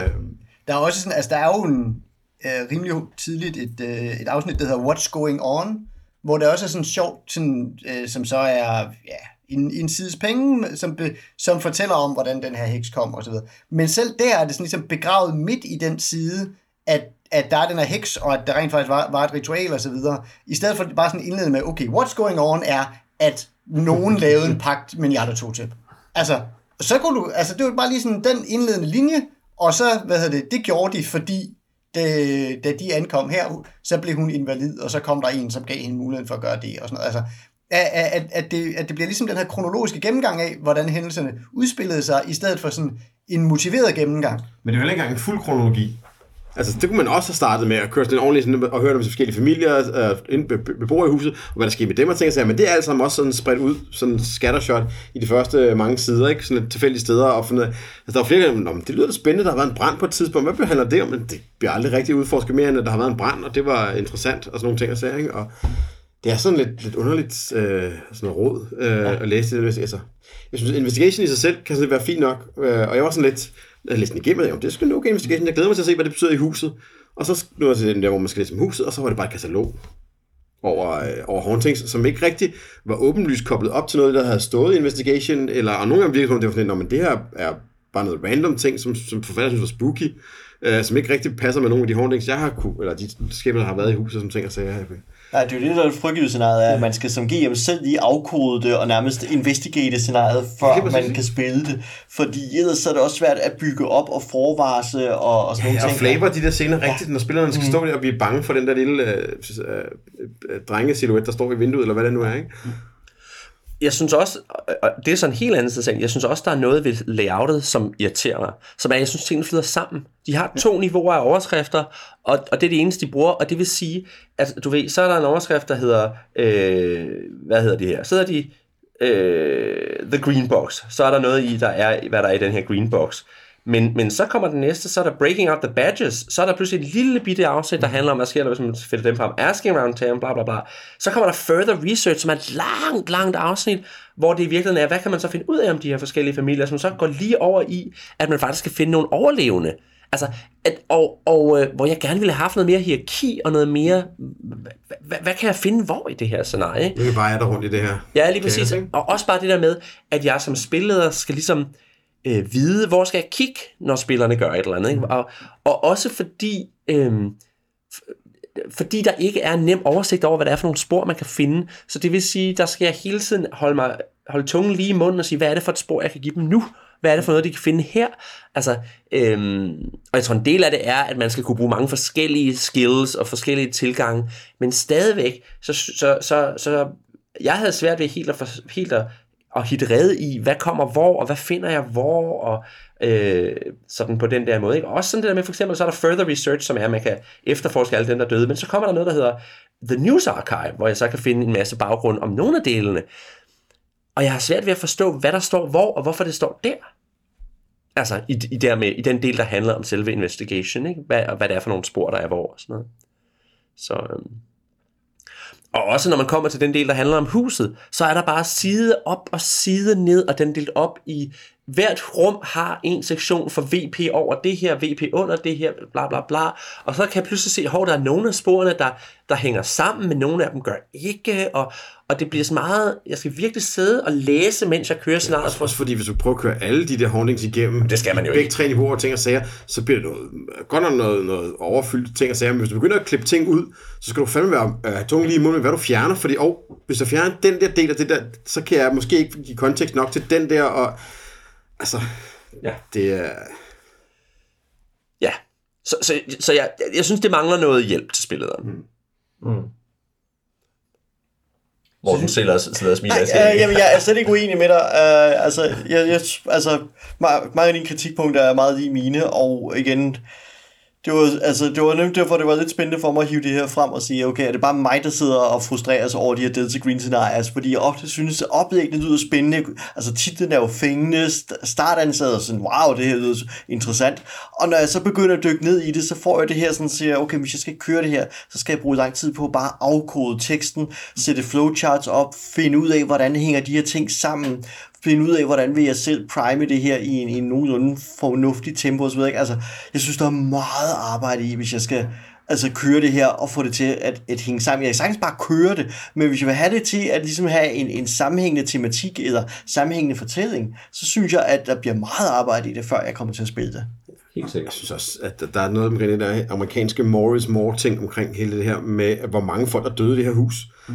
der er også sådan, altså der er jo en, øh, rimelig tidligt et, øh, et afsnit, der hedder What's Going On, hvor der også er sådan sjovt, sådan, øh, som så er ja, en, en sides penge, som, be, som fortæller om, hvordan den her heks kom og så videre. Men selv der er det sådan ligesom begravet midt i den side, at, at der er den her heks, og at der rent faktisk var, var et ritual og så videre. I stedet for bare sådan indledende med, okay, what's going on er, at nogen lavede en pagt med til. Altså, så kunne du, altså det var bare lige sådan den indledende linje, og så, hvad hedder det, det gjorde de, fordi det, da de ankom her, så blev hun invalid, og så kom der en, som gav hende muligheden for at gøre det, og sådan noget. Altså, at, at, at, det, at det bliver ligesom den her kronologiske gennemgang af, hvordan hændelserne udspillede sig, i stedet for sådan en motiveret gennemgang. Men det er jo ikke engang en fuld kronologi. Altså, det kunne man også have startet med at køre sådan en ordentlig sådan, og høre om forskellige familier, øh, beboere i huset, og hvad der skete med dem og ting og sager. Men det er alt sammen også sådan spredt ud, sådan scattershot i de første mange sider, ikke? Sådan tilfældige steder. Og fundet, altså, der var flere, der det lyder spændende, der har været en brand på et tidspunkt. Hvad behandler det om? Men det bliver aldrig rigtig udforsket mere, end at der har været en brand, og det var interessant, og sådan nogle ting og sager, ikke? Og det er sådan lidt, lidt underligt øh, sådan noget råd øh, at læse det. Altså, jeg synes, investigation i sig selv kan sådan være fint nok, øh, og jeg var sådan lidt, jeg læste den igennem, og jeg, det skal nok okay investigation, jeg glæder mig til at se, hvad det betyder i huset. Og så nu er det den der, hvor man skal læse om huset, og så var det bare et katalog over, øh, over hauntings, som ikke rigtig var åbenlyst koblet op til noget, der havde stået i investigation, eller og nogle gange virkelig kom det var sådan, lidt, men det her er bare noget random ting, som, som forfatter synes var spooky, øh, som ikke rigtig passer med nogle af de hauntings, jeg har kunne, eller de skæbner, der har været i huset, som ting og sager. Nej, det er jo det, der er frygteligt scenariet, er, at man skal som GM selv lige afkode det, og nærmest investigate scenariet, før præcis. man kan spille det. Fordi ellers så er det også svært at bygge op og forvarse og, og sådan Ja, nogle og ting. flavor de der scener rigtigt, når spillerne skal stå der og blive bange for den der lille øh, øh, øh, drengesilhuet, der står i vinduet, eller hvad det nu er, ikke? Jeg synes også, og det er sådan en helt anden sag, jeg synes også, der er noget ved layoutet, som irriterer mig. Som er, jeg synes, tingene flyder sammen. De har to niveauer af overskrifter, og, og det er det eneste, de bruger, og det vil sige, at du ved, så er der en overskrift, der hedder, øh, hvad hedder det her? Så hedder de øh, The Green Box. Så er der noget i, der er, hvad der er i den her Green Box. Men, men så kommer den næste, så er der Breaking Out the Badges, så er der pludselig en lille bitte afsnit, der handler om, hvad sker der, hvis man finder dem frem, Asking Around Town, bla bla bla. Så kommer der Further Research, som er et langt, langt afsnit, hvor det i virkeligheden er, hvad kan man så finde ud af om de her forskellige familier, som så går lige over i, at man faktisk skal finde nogle overlevende. Altså, at, og, og øh, hvor jeg gerne ville have haft noget mere hierarki og noget mere, hvad, hvad kan jeg finde hvor i det her scenarie? kan bare er der rundt i det her. Ja, lige præcis. Og også bare det der med, at jeg som spilleder skal ligesom øh, Øh, vide, hvor skal jeg kigge, når spillerne gør et eller andet. Ikke? Og, og også fordi, øh, fordi der ikke er en nem oversigt over, hvad det er for nogle spor, man kan finde. Så det vil sige, der skal jeg hele tiden holde, mig, holde tungen lige i munden og sige, hvad er det for et spor, jeg kan give dem nu? Hvad er det for noget, de kan finde her? Altså, øhm, og jeg tror, en del af det er, at man skal kunne bruge mange forskellige skills og forskellige tilgange, men stadigvæk, så, så, så, så jeg havde svært ved helt at, for, helt at, at hitte rede i, hvad kommer hvor, og hvad finder jeg hvor, og øh, sådan på den der måde. Ikke? Og også sådan det der med, for eksempel, så er der further research, som er, at man kan efterforske alle dem, der døde, men så kommer der noget, der hedder The News Archive, hvor jeg så kan finde en masse baggrund om nogle af delene. Og jeg har svært ved at forstå, hvad der står hvor, og hvorfor det står der. Altså, i, i, der med, i den del, der handler om selve investigation, ikke? Hvad, og hvad det er for nogle spor, der er hvor, og sådan noget. Så, øhm. Og også når man kommer til den del, der handler om huset, så er der bare side op og side ned, og den delt op i hvert rum har en sektion for VP over det her, VP under det her, bla bla bla. Og så kan jeg pludselig se, at der er nogle af sporene, der, der hænger sammen, men nogle af dem gør ikke. Og, og det bliver så meget, jeg skal virkelig sidde og læse, mens jeg kører scenariet. Også, også fordi, hvis du prøver at køre alle de der hauntings igennem, det skal man jo begge ikke. tre niveauer ting og sager, så bliver det noget, godt nok noget, noget overfyldt ting og sager, men hvis du begynder at klippe ting ud, så skal du fandme være øh, tung lige i munden med, hvad du fjerner, fordi oh, hvis du fjerner den der del af det der, så kan jeg måske ikke give kontekst nok til den der, og altså, Ja. det er... Ja, så, så, så jeg, jeg synes, det mangler noget hjælp til spillet. Mm. Morten sidder, sidder og smiler. Øh, jamen, jeg er slet ikke uenig med dig. Uh, altså, jeg, jeg, altså, mange af dine kritikpunkter er meget i mine, og igen, det var, altså, det var nemt derfor, det var lidt spændende for mig at hive det her frem og sige, okay, er det bare mig, der sidder og frustrerer sig over de her Delta Green scenarier? Fordi jeg ofte synes, at oplæggene lyder spændende. Altså, titlen er jo fængende. St- Startansat er sådan, wow, det her lyder interessant. Og når jeg så begynder at dykke ned i det, så får jeg det her sådan, siger, okay, hvis jeg skal køre det her, så skal jeg bruge lang tid på bare afkode teksten, sætte flowcharts op, finde ud af, hvordan hænger de her ting sammen, finde ud af, hvordan vil jeg selv prime det her i en, i en nogenlunde fornuftig tempo osv. Altså, jeg synes, der er meget arbejde i, hvis jeg skal altså køre det her og få det til at, at hænge sammen. Jeg kan sagtens bare køre det, men hvis jeg vil have det til at ligesom have en, en sammenhængende tematik eller sammenhængende fortælling, så synes jeg, at der bliver meget arbejde i det, før jeg kommer til at spille det. Helt Jeg sikkert. synes også, at der er noget omkring det der amerikanske Morris Moore ting omkring hele det her med, hvor mange folk der døde i det her hus.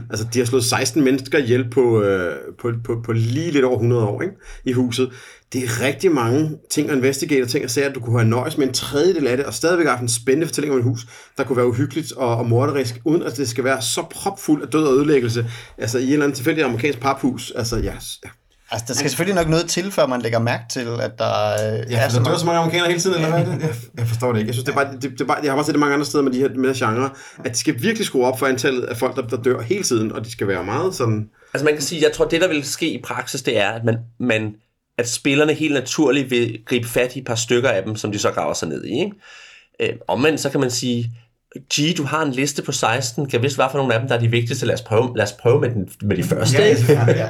Altså, de har slået 16 mennesker ihjel på, øh, på, på, på lige lidt over 100 år ikke? i huset. Det er rigtig mange ting at investigate, ting at sige, at du kunne have nøjes med en tredjedel af det, og stadigvæk have en spændende fortælling om et hus, der kunne være uhyggeligt og, og morderisk, uden at det skal være så propfuld af død og ødelæggelse. Altså, i en eller anden tilfældig amerikansk paphus. Altså, ja, ja. Altså, der skal selvfølgelig nok noget til, før man lægger mærke til, at der øh, Ja, er så der dør mange... så mange amerikanere hele tiden, eller hvad er det? Jeg, jeg forstår det ikke. Jeg synes, det er bare, det, det er bare, jeg har bare set det mange andre steder med de her med genre, at de skal virkelig skrue op for antallet af folk, der, der dør hele tiden, og de skal være meget sådan... Altså man kan sige, jeg tror, det der vil ske i praksis, det er, at man, man at spillerne helt naturligt vil gribe fat i et par stykker af dem, som de så graver sig ned i. Ikke? Øh, omvendt så kan man sige, G, du har en liste på 16, kan vist hvad for nogle af dem, der er de vigtigste, lad os prøve, lad os prøve med, den, med de første. Ja, ja, ja.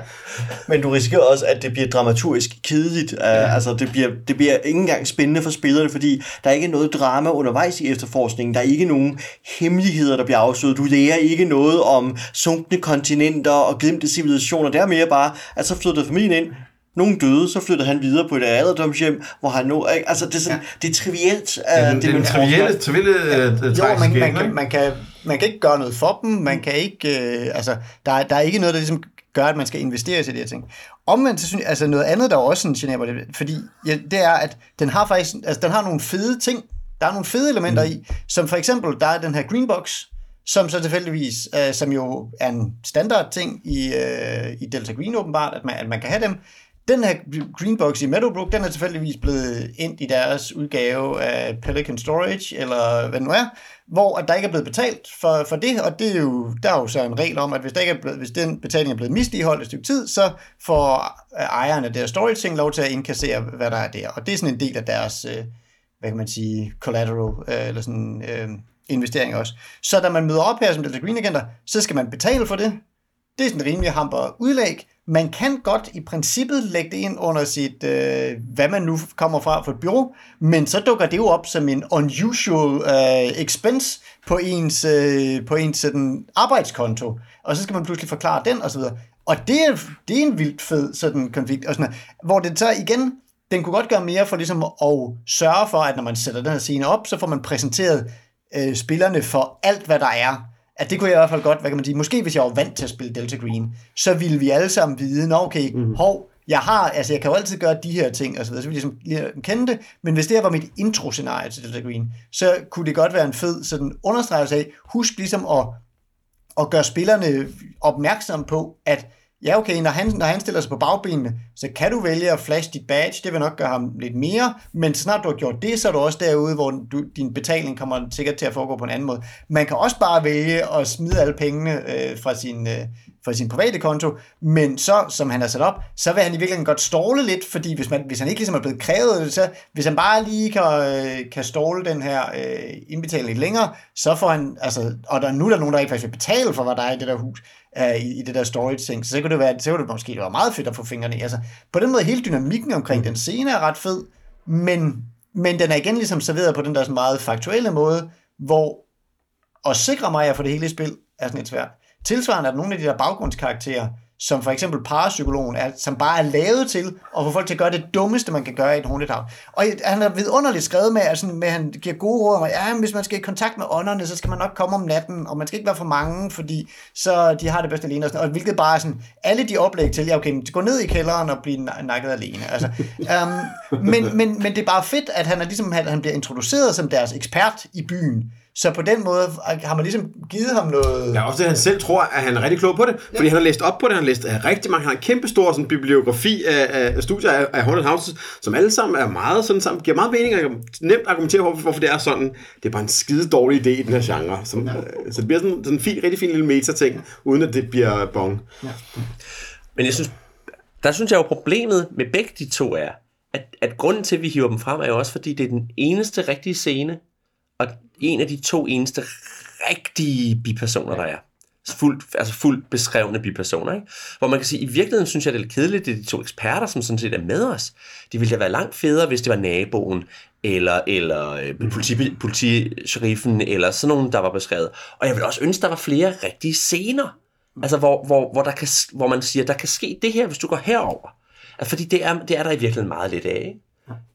Men du risikerer også, at det bliver dramaturgisk kedeligt. Ja. Uh, altså, det bliver, det bliver ikke engang spændende for spillerne, fordi der er ikke noget drama undervejs i efterforskningen. Der er ikke nogen hemmeligheder, der bliver afsløret. Du lærer ikke noget om sunkne kontinenter og glemte civilisationer. Det er mere bare, at så flyttede familien ind, nogen døde, så flyttede han videre på et alderdomshjem, hvor han nu... Altså, det er, sådan, ja. det er trivielt, uh, Ja, det, det, det, man det trivielle, trivielle ja. Jo, man, man, kan, ikke? man, kan, man kan ikke gøre noget for dem, man kan ikke, øh, altså, der, er- der er ikke noget, der ligesom gør, at man skal investere i de her ting. Omvendt, så synes jeg, altså noget andet, der også sådan generer mig lidt, fordi ja, det er, at den har faktisk, altså den har nogle fede ting, der er nogle fede elementer mm. i, som for eksempel, der er den her greenbox, som så tilfældigvis, øh, som jo er en standard ting i, øh, i Delta Green åbenbart, at man, at man kan have dem. Den her Greenbox i Meadowbrook, den er tilfældigvis blevet ind i deres udgave af Pelican Storage, eller hvad det nu er, hvor at der ikke er blevet betalt for, for det, og det er jo, der er jo så en regel om, at hvis, der ikke er blevet, hvis den betaling er blevet misligeholdt et stykke tid, så får ejerne ejeren af deres storage ting lov til at indkassere, hvad der er der. Og det er sådan en del af deres, øh, hvad kan man sige, collateral, øh, eller sådan øh, investering også. Så da man møder op her som Delta Green agenter, så skal man betale for det. Det er sådan en rimelig hamper udlæg. Man kan godt i princippet lægge det ind under sit, øh, hvad man nu kommer fra for et bureau, men så dukker det jo op som en unusual øh, expense på ens, øh, på ens sådan, arbejdskonto, og så skal man pludselig forklare den osv. Og det er, det er en vildt fed sådan konflikt, og sådan, noget. hvor det så igen, den kunne godt gøre mere for ligesom at sørge for, at når man sætter den her scene op, så får man præsenteret øh, spillerne for alt, hvad der er. At det kunne jeg i hvert fald godt, hvad kan man sige, måske hvis jeg var vant til at spille Delta Green, så ville vi alle sammen vide, nå okay, mm. hov, jeg har, altså jeg kan jo altid gøre de her ting, og så videre, så vil jeg ligesom lige kende det, men hvis det her var mit intro-scenarie til Delta Green, så kunne det godt være en fed sådan understregelse af, husk ligesom at, at gøre spillerne opmærksom på, at ja okay, når han, når han stiller sig på bagbenene, så kan du vælge at flash dit badge, det vil nok gøre ham lidt mere, men snart du har gjort det, så er du også derude, hvor du, din betaling kommer sikkert til at foregå på en anden måde. Man kan også bare vælge at smide alle pengene øh, fra, sin, øh, fra sin private konto, men så, som han har sat op, så vil han i virkeligheden godt ståle lidt, fordi hvis, man, hvis han ikke ligesom er blevet krævet, så hvis han bare lige kan, øh, kan ståle den her øh, indbetaling lidt længere, så får han, altså, og der, nu er der nogen, der ikke faktisk vil betale for, hvad der er i det der hus, øh, i, i det der storage ting, så, så kunne det være, så kunne det måske være meget fedt at få fingrene i. Altså, på den måde, hele dynamikken omkring den scene er ret fed, men, men den er igen ligesom serveret på den der sådan meget faktuelle måde, hvor at sikre mig, at jeg får det hele i spil, er sådan lidt svært. Tilsvarende er der nogle af de der baggrundskarakterer, som for eksempel parapsykologen, er, som bare er lavet til at få folk til at gøre det dummeste, man kan gøre i et house. Og han er vidunderligt skrevet med, at, sådan, med, at han giver gode råd om, at ja, hvis man skal i kontakt med ånderne, så skal man nok komme om natten, og man skal ikke være for mange, fordi så de har det bedst alene. Og, sådan, og hvilket bare er sådan, alle de oplæg til, ja okay, gå ned i kælderen og blive nakket alene. Altså, um, men, men, men det er bare fedt, at han, er ligesom, at han bliver introduceret som deres ekspert i byen, så på den måde har man ligesom givet ham noget... Ja, også det, han selv tror, at han er rigtig klog på det, fordi ja. han har læst op på det, han har læst af rigtig mange, han har en kæmpe stor sådan, bibliografi af, af studier af, af Haunted Houses, som alle sammen er meget sådan sammen, giver meget mening, og nemt argumentere for, hvorfor det er sådan. Det er bare en skide dårlig idé i den her genre. Som, ja. Så det bliver sådan, sådan en fin, rigtig fin lille meta-ting, uden at det bliver bong. Ja. Men jeg synes, der synes jeg jo, problemet med begge de to er, at, at grunden til, at vi hiver dem frem, er jo også, fordi det er den eneste rigtige scene, en af de to eneste rigtige bipersoner, der er. Fuldt, altså fuldt beskrevne bipersoner. Ikke? Hvor man kan sige, i virkeligheden synes jeg, det er lidt kedeligt, det er de to eksperter, som sådan set er med os. De ville da være langt federe, hvis det var naboen, eller, eller øh, politi, politisheriffen, eller sådan nogen, der var beskrevet. Og jeg vil også ønske, der var flere rigtige scener. Altså, hvor, hvor, hvor, der kan, hvor man siger, der kan ske det her, hvis du går herover. Altså, fordi det er, det er der i virkeligheden meget lidt af. Ikke?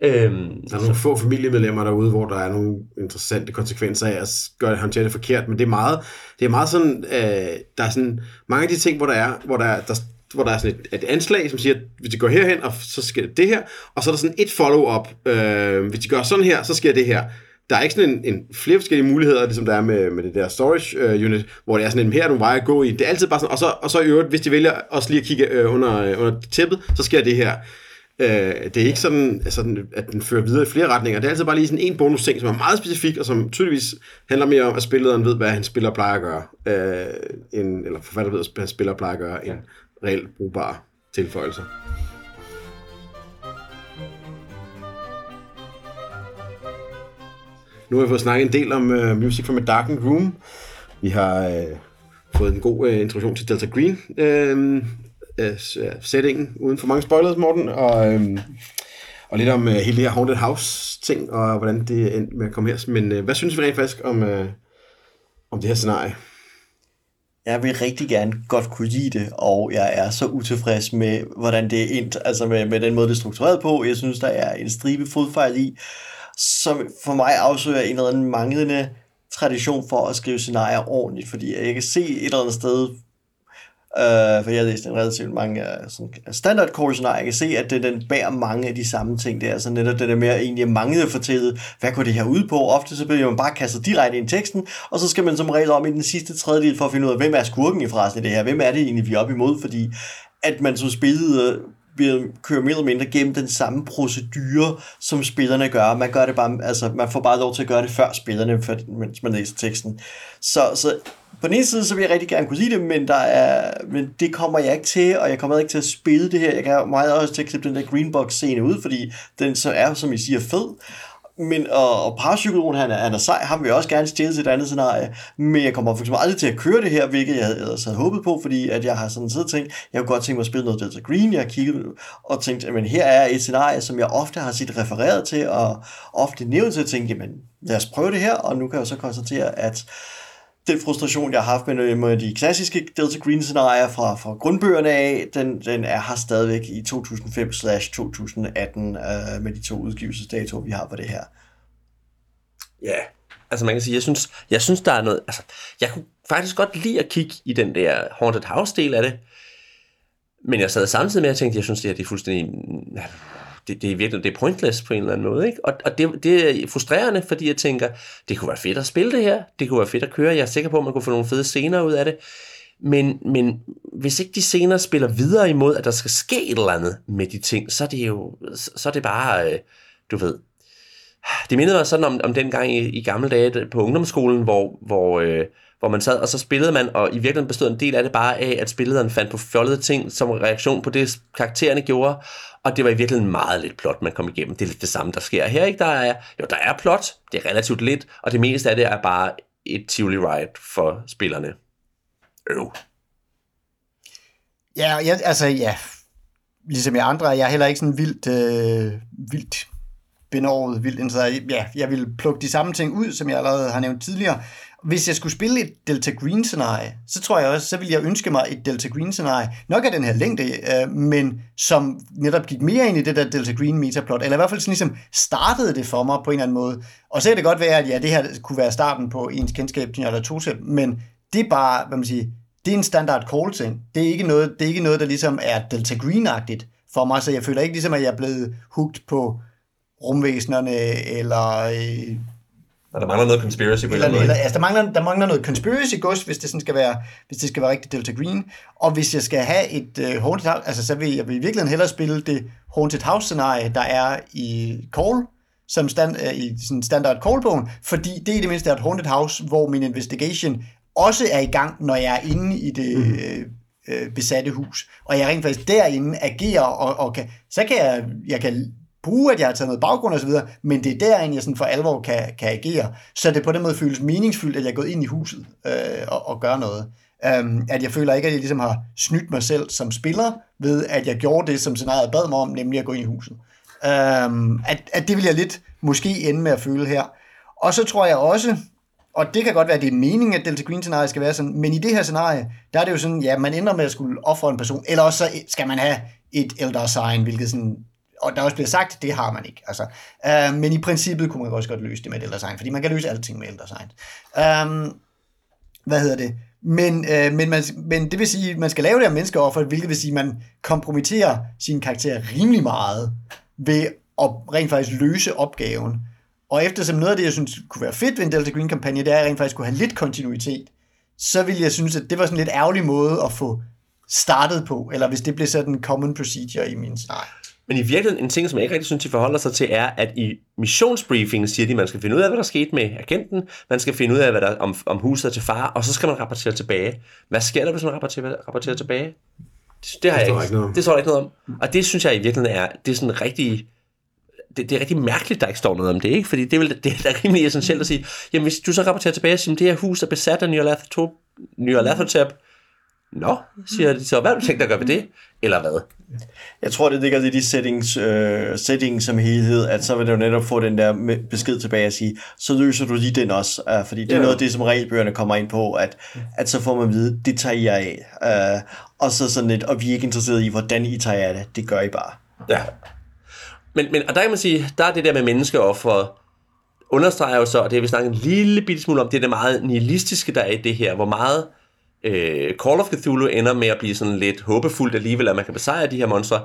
Øhm, der er nogle få familiemedlemmer derude, hvor der er nogle interessante konsekvenser af at gøre det, håndtere det forkert, men det er meget, det er meget sådan, øh, der er sådan mange af de ting, hvor der er, hvor der, er, der, hvor der er sådan et, et anslag, som siger, at hvis de går herhen, og så sker det her, og så er der sådan et follow-up, øh, hvis de gør sådan her, så sker det her. Der er ikke sådan en, en flere forskellige muligheder, ligesom der er med, med det der storage uh, unit, hvor det er sådan en, her er nogle veje at gå i. Det er altid bare sådan, og så, og så i øvrigt, hvis de vælger også lige at kigge uh, under, uh, under tæppet, så sker det her. Øh, det er ikke sådan, altså, at den fører videre i flere retninger. Det er altid bare lige sådan en bonus ting, som er meget specifik, og som tydeligvis handler mere om, at spilleren ved, hvad han spiller plejer at gøre, øh, end, eller forfatter ved, hvad han spiller plejer at gøre, end reelt brugbare tilføjelser. Nu har vi fået snakket en del om uh, Music from a Darkened Room. Vi har uh, fået en god uh, introduktion til Delta Green, uh, øh, settingen, øh, uden for mange spoilers, Morten, og, øh, og lidt om øh, hele det her Haunted House-ting, og hvordan det endte med at komme her. Men øh, hvad synes vi rent faktisk om, øh, om det her scenarie? Jeg vil rigtig gerne godt kunne lide det, og jeg er så utilfreds med, hvordan det er endt, altså med, med den måde, det er struktureret på. Jeg synes, der er en stribe fodfejl i, som for mig afsøger en eller anden manglende tradition for at skrive scenarier ordentligt, fordi jeg kan se et eller andet sted Uh, for jeg har læst en relativt mange uh, sådan standard course, og jeg kan se, at det, den bærer mange af de samme ting. Det er altså netop det der med at egentlig manglede at fortælle, hvad går det her ud på. Ofte så bliver man bare kastet direkte ind i teksten, og så skal man som regel om i den sidste tredjedel for at finde ud af, hvem er skurken i frasen i det her. Hvem er det egentlig, vi er op imod? Fordi at man som spillede bliver kører mere eller mindre gennem den samme procedure, som spillerne gør. Man gør det bare, altså man får bare lov til at gøre det før spillerne, mens man læser teksten. Så, så på den ene side, så vil jeg rigtig gerne kunne sige det, men, der er, men det kommer jeg ikke til, og jeg kommer ikke til at spille det her. Jeg kan meget også til at klippe den der Greenbox scene ud, fordi den så er, som I siger, fed. Men, og, og parapsykologen, han er, han er sej, ham vil jeg også gerne stille til et andet scenarie, men jeg kommer for eksempel aldrig til at køre det her, hvilket jeg havde, havde håbet på, fordi at jeg har sådan siddet og tænkt, jeg kunne godt tænke mig at spille noget Delta Green, jeg har kigget og tænkt, at her er et scenarie, som jeg ofte har set refereret til, og ofte nævnt til at tænke, jamen lad os prøve det her, og nu kan jeg så konstatere, at den frustration, jeg har haft med, med de klassiske Delta Green scenarier fra, fra grundbøgerne af, den, den er her stadigvæk i 2005-2018 øh, med de to udgivelsesdatoer, vi har på det her. Ja, altså man kan sige, jeg synes, jeg synes der er noget, altså jeg kunne faktisk godt lide at kigge i den der Haunted House del af det, men jeg sad samtidig med at tænke, jeg synes det her det er fuldstændig det, det er virkelig det er pointless på en eller anden måde. Ikke? Og, og det, det er frustrerende, fordi jeg tænker, det kunne være fedt at spille det her, det kunne være fedt at køre, jeg er sikker på, at man kunne få nogle fede scener ud af det, men, men hvis ikke de scener spiller videre imod, at der skal ske et eller andet med de ting, så er det jo så er det bare, øh, du ved, det mindede mig sådan om, om den gang i, i gamle dage på ungdomsskolen, hvor, hvor, øh, hvor man sad, og så spillede man, og i virkeligheden bestod en del af det bare af, at spillederen fandt på fjollede ting som reaktion på det, karaktererne gjorde, og det var i virkeligheden meget lidt plot, man kom igennem. Det er lidt det samme, der sker her, ikke? Der er, jo, der er plot, det er relativt lidt, og det meste af det er bare et Tivoli ride for spillerne. Øv. Ja, jeg, altså ja, ligesom jeg andre, jeg er heller ikke sådan vildt, øh, vildt benåret, vildt så ja, jeg vil plukke de samme ting ud, som jeg allerede har nævnt tidligere. Hvis jeg skulle spille et Delta Green scenarie, så tror jeg også, så ville jeg ønske mig et Delta Green scenarie, nok af den her længde, øh, men som netop gik mere ind i det der Delta Green metaplot, eller i hvert fald sådan ligesom startede det for mig på en eller anden måde. Og så kan det godt være, at ja, det her kunne være starten på ens kendskab til Njola Tosep, men det er bare, hvad man siger, det er en standard call ting. Det er ikke noget, det er ikke noget der ligesom er Delta Green-agtigt for mig, så jeg føler ikke ligesom, at jeg er blevet hugt på rumvæsenerne, eller... Øh, og der mangler noget conspiracy på eller, eller, altså, der, mangler, der mangler noget conspiracy gods, hvis det sådan skal være, hvis det skal være rigtig Delta Green. Og hvis jeg skal have et uh, Haunted House, altså så vil jeg vil i virkeligheden hellere spille det Haunted House scenarie, der er i Call, som stand, uh, i sådan standard call-bogen, fordi det er det mindste et Haunted House, hvor min investigation også er i gang, når jeg er inde i det mm. øh, besatte hus. Og jeg rent faktisk derinde agerer, og, og kan, så kan jeg, jeg kan bruge, at jeg har taget noget baggrund osv., men det er derinde, jeg sådan for alvor kan, kan agere. Så det på den måde føles meningsfyldt, at jeg er gået ind i huset øh, og, og gør noget. Um, at jeg føler ikke, at jeg ligesom har snydt mig selv som spiller, ved at jeg gjorde det, som scenariet bad mig om, nemlig at gå ind i huset. Um, at, at det vil jeg lidt måske ende med at føle her. Og så tror jeg også, og det kan godt være, at det er meningen, at Delta Green scenarie skal være sådan, men i det her scenarie, der er det jo sådan, ja, man ender med at skulle ofre en person, eller også så skal man have et Elder Sign, hvilket sådan og der er også blevet sagt, det har man ikke. Altså, øh, men i princippet kunne man også godt løse det med ældre Elder Sign, fordi man kan løse alting med ældre Sign. Øh, hvad hedder det? Men, øh, men, man, men det vil sige, at man skal lave det her menneskeoffer, hvilket vil sige, at man kompromitterer sin karakter rimelig meget ved at rent faktisk løse opgaven. Og eftersom noget af det, jeg synes kunne være fedt ved en Delta Green-kampagne, det er at rent faktisk kunne have lidt kontinuitet, så vil jeg synes, at det var sådan en lidt ærgerlig måde at få startet på, eller hvis det blev sådan en common procedure i min scenarie. Men i virkeligheden, en ting, som jeg ikke rigtig synes, de forholder sig til, er, at i missionsbriefingen siger de, at man skal finde ud af, hvad der skete med agenten, man skal finde ud af, hvad der om, om huset er til far, og så skal man rapportere tilbage. Hvad sker der, hvis man rapporterer, rapporterer tilbage? Det, det har det jeg ikke, ikke det står der ikke noget om. Og det synes jeg i virkeligheden er, det er sådan rigtig, det, det er rigtig mærkeligt, der ikke står noget om det, ikke? Fordi det er, vel, det er rimelig essentielt at sige, jamen hvis du så rapporterer tilbage at det her hus er besat af Nyarlathotep, Nå, siger de så, hvad har du tænkt at gøre ved det? Eller hvad? Jeg tror, det ligger i settings, øh, settings som helhed, at så vil du netop få den der besked tilbage og sige, så løser du lige den også. Øh, fordi det er ja. noget af det, som regelbøgerne kommer ind på, at, at så får man at vide, det tager jeg af. Øh, og så sådan lidt, og vi er ikke interesseret i, hvordan I tager af det. Det gør I bare. Ja. Men, men og der kan man sige, der er det der med menneskeoffer, understreger jo så, og det har vi snakket en lille bitte smule om, det er det meget nihilistiske, der er i det her. Hvor meget øh, Call of Cthulhu ender med at blive sådan lidt håbefuldt alligevel, at man kan besejre de her monstre,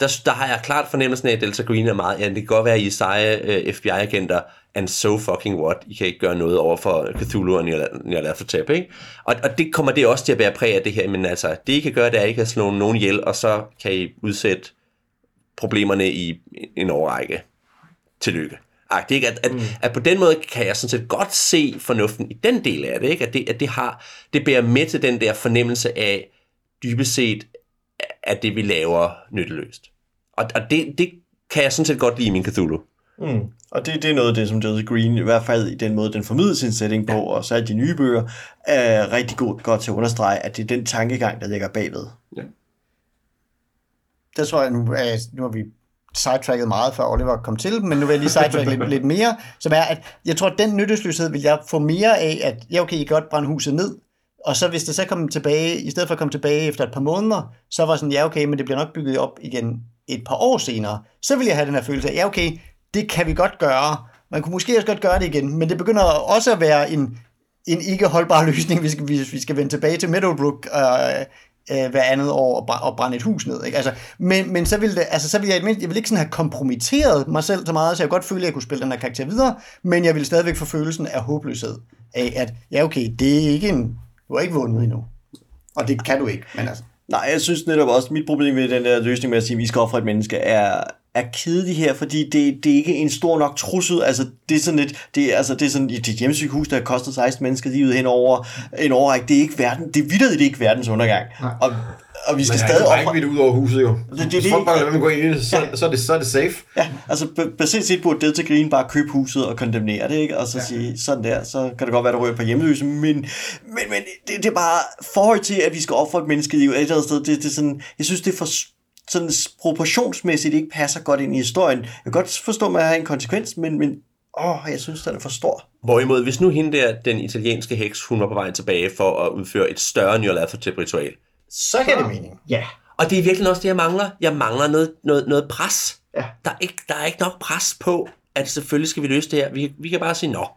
der, der har jeg klart fornemmelsen af, at Delta Green er meget, ja, det kan godt være, at I er seje øh, FBI-agenter, and so fucking what, I kan ikke gøre noget over for Cthulhu og Nyarlathotep, ikke? Og, og det kommer det også til at bære præg af det her, men altså, det I kan gøre, det er, at I kan slå nogen ihjel, og så kan I udsætte problemerne i en overrække. Tillykke agtigt, ikke? At, at, mm. at på den måde kan jeg sådan set godt se fornuften i den del af det, ikke? At det, at det har, det bærer med til den der fornemmelse af dybest set, at det vi laver nytteløst. Og, og det, det kan jeg sådan set godt lide i min Cthulhu. Mm. Og det, det er noget af det, som Delta Green, i hvert fald i den måde, den formidler sin på, ja. og så er de nye bøger, er rigtig godt, godt til at understrege, at det er den tankegang, der ligger bagved. Ja. Det tror jeg, nu, nu har vi sidetracket meget, før Oliver kom til, men nu vil jeg lige sidetrack lidt, lidt mere, som er, at jeg tror, at den nyttesløshed vil jeg få mere af, at ja, okay, I kan godt brænde huset ned, og så hvis det så kommer tilbage, i stedet for at komme tilbage efter et par måneder, så var sådan, ja okay, men det bliver nok bygget op igen et par år senere, så vil jeg have den her følelse af, ja okay, det kan vi godt gøre, man kunne måske også godt gøre det igen, men det begynder også at være en, en ikke holdbar løsning, hvis vi, hvis vi skal vende tilbage til Meadowbrook øh, øh, hver andet år og brænde et hus ned. Ikke? Altså, men, men så ville, det, altså, så ville jeg, jeg ville ikke sådan have kompromitteret mig selv så meget, så jeg godt føle, at jeg kunne spille den her karakter videre, men jeg ville stadigvæk få følelsen af håbløshed. Af at, ja okay, det er ikke en, du har ikke vundet endnu. Og det kan du ikke, men altså. Nej, jeg synes netop også, mit problem ved den der løsning med at sige, at vi skal ofre et menneske, er, er kedelig her, fordi det, det er ikke en stor nok trussel. Altså, det er sådan et, det er, altså, det er sådan et hjemmesygehus, der har kostet 16 mennesker livet hen over en overræk. Det er ikke verden, det er vildt, det er ikke verdens undergang. Og, og vi skal Men stadig er op... ikke ud over huset jo. Det- det er Hvis det- folk bare lader gå ind i det, så, så, er det, så er det safe. Ja, altså b- basalt set burde Delta Green bare købe huset og kondemnere det, ikke? Og så ja. sige, sådan der, så kan det godt være, der ryger på hjemløse, men, men, men det, det, er bare forhold til, at vi skal ofre et menneskeliv et eller andet sted, det, det er sådan, jeg synes, det er for sådan proportionsmæssigt ikke passer godt ind i historien. Jeg kan godt forstå, at man har en konsekvens, men, men åh, jeg synes, den er for stor. Hvorimod, hvis nu hende der, den italienske heks, hun var på vej tilbage for at udføre et større nyarlathotep-ritual. Så giver det mening. Ja. Og det er virkelig også det, jeg mangler. Jeg mangler noget, noget, noget pres. Ja. Der, er ikke, der er ikke nok pres på, at selvfølgelig skal vi løse det her. Vi, vi kan bare sige, nå,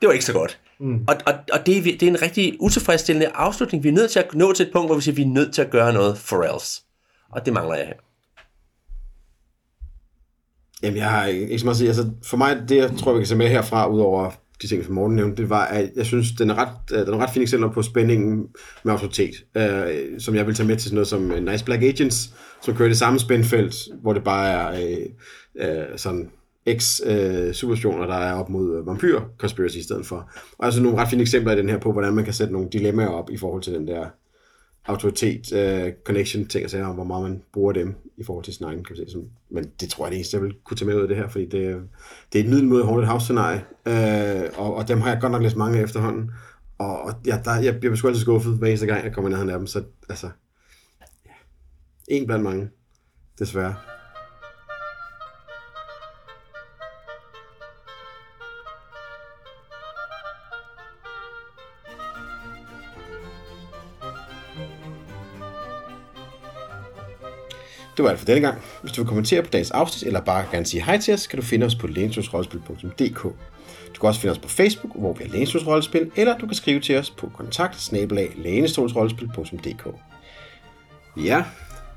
det var ikke så godt. Mm. Og, og, og det, er, det er en rigtig utilfredsstillende afslutning. Vi er nødt til at nå til et punkt, hvor vi siger, at vi er nødt til at gøre noget for else. Og det mangler jeg her. Jamen, jeg har ikke ikke så meget at sige. Altså, for mig, det jeg tror, vi kan se med herfra, udover de ting, som Morten nævnte, det var, at jeg synes, den er ret, øh, den er ret fine eksempler på spændingen med autoritet, øh, som jeg vil tage med til sådan noget som øh, Nice Black Agents, som kører det samme spændfelt, hvor det bare er øh, øh, sådan ex-superstationer, øh, der er op mod øh, vampyr conspiracy i stedet for. Og altså nogle ret fine eksempler i den her på, hvordan man kan sætte nogle dilemmaer op i forhold til den der autoritet, uh, connection, ting og sager, om hvor meget man bruger dem i forhold til sin egen, kan man sige. Men det tror jeg, det eneste, jeg vil kunne tage med ud af det her, fordi det, det er et middel mod Haunted House scenarie, uh, øh, og, og dem har jeg godt nok læst mange af efterhånden. Og, og ja, der, jeg, jeg bliver sgu altid skuffet, hver eneste gang, jeg kommer ned af dem, så altså, ja, en blandt mange, desværre. Det var alt for denne gang. Hvis du vil kommentere på dagens afsnit, eller bare gerne sige hej til os, kan du finde os på lænestolsrollespil.dk. Du kan også finde os på Facebook, hvor vi er Lænestolsrollespil, eller du kan skrive til os på kontakt Ja,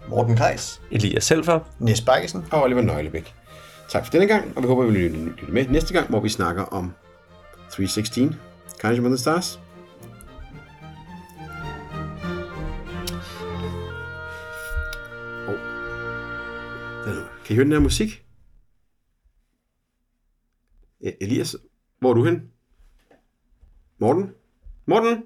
Morten Kajs. Elias Selfer. Næs Bakkesen. og Oliver Nøglebæk. Tak for denne gang, og vi håber, I vil lytte lytte med næste gang, hvor vi snakker om 316, Carnage Among the Stars. Kan I høre den her musik? Elias, hvor er du hen? Morten? Morten?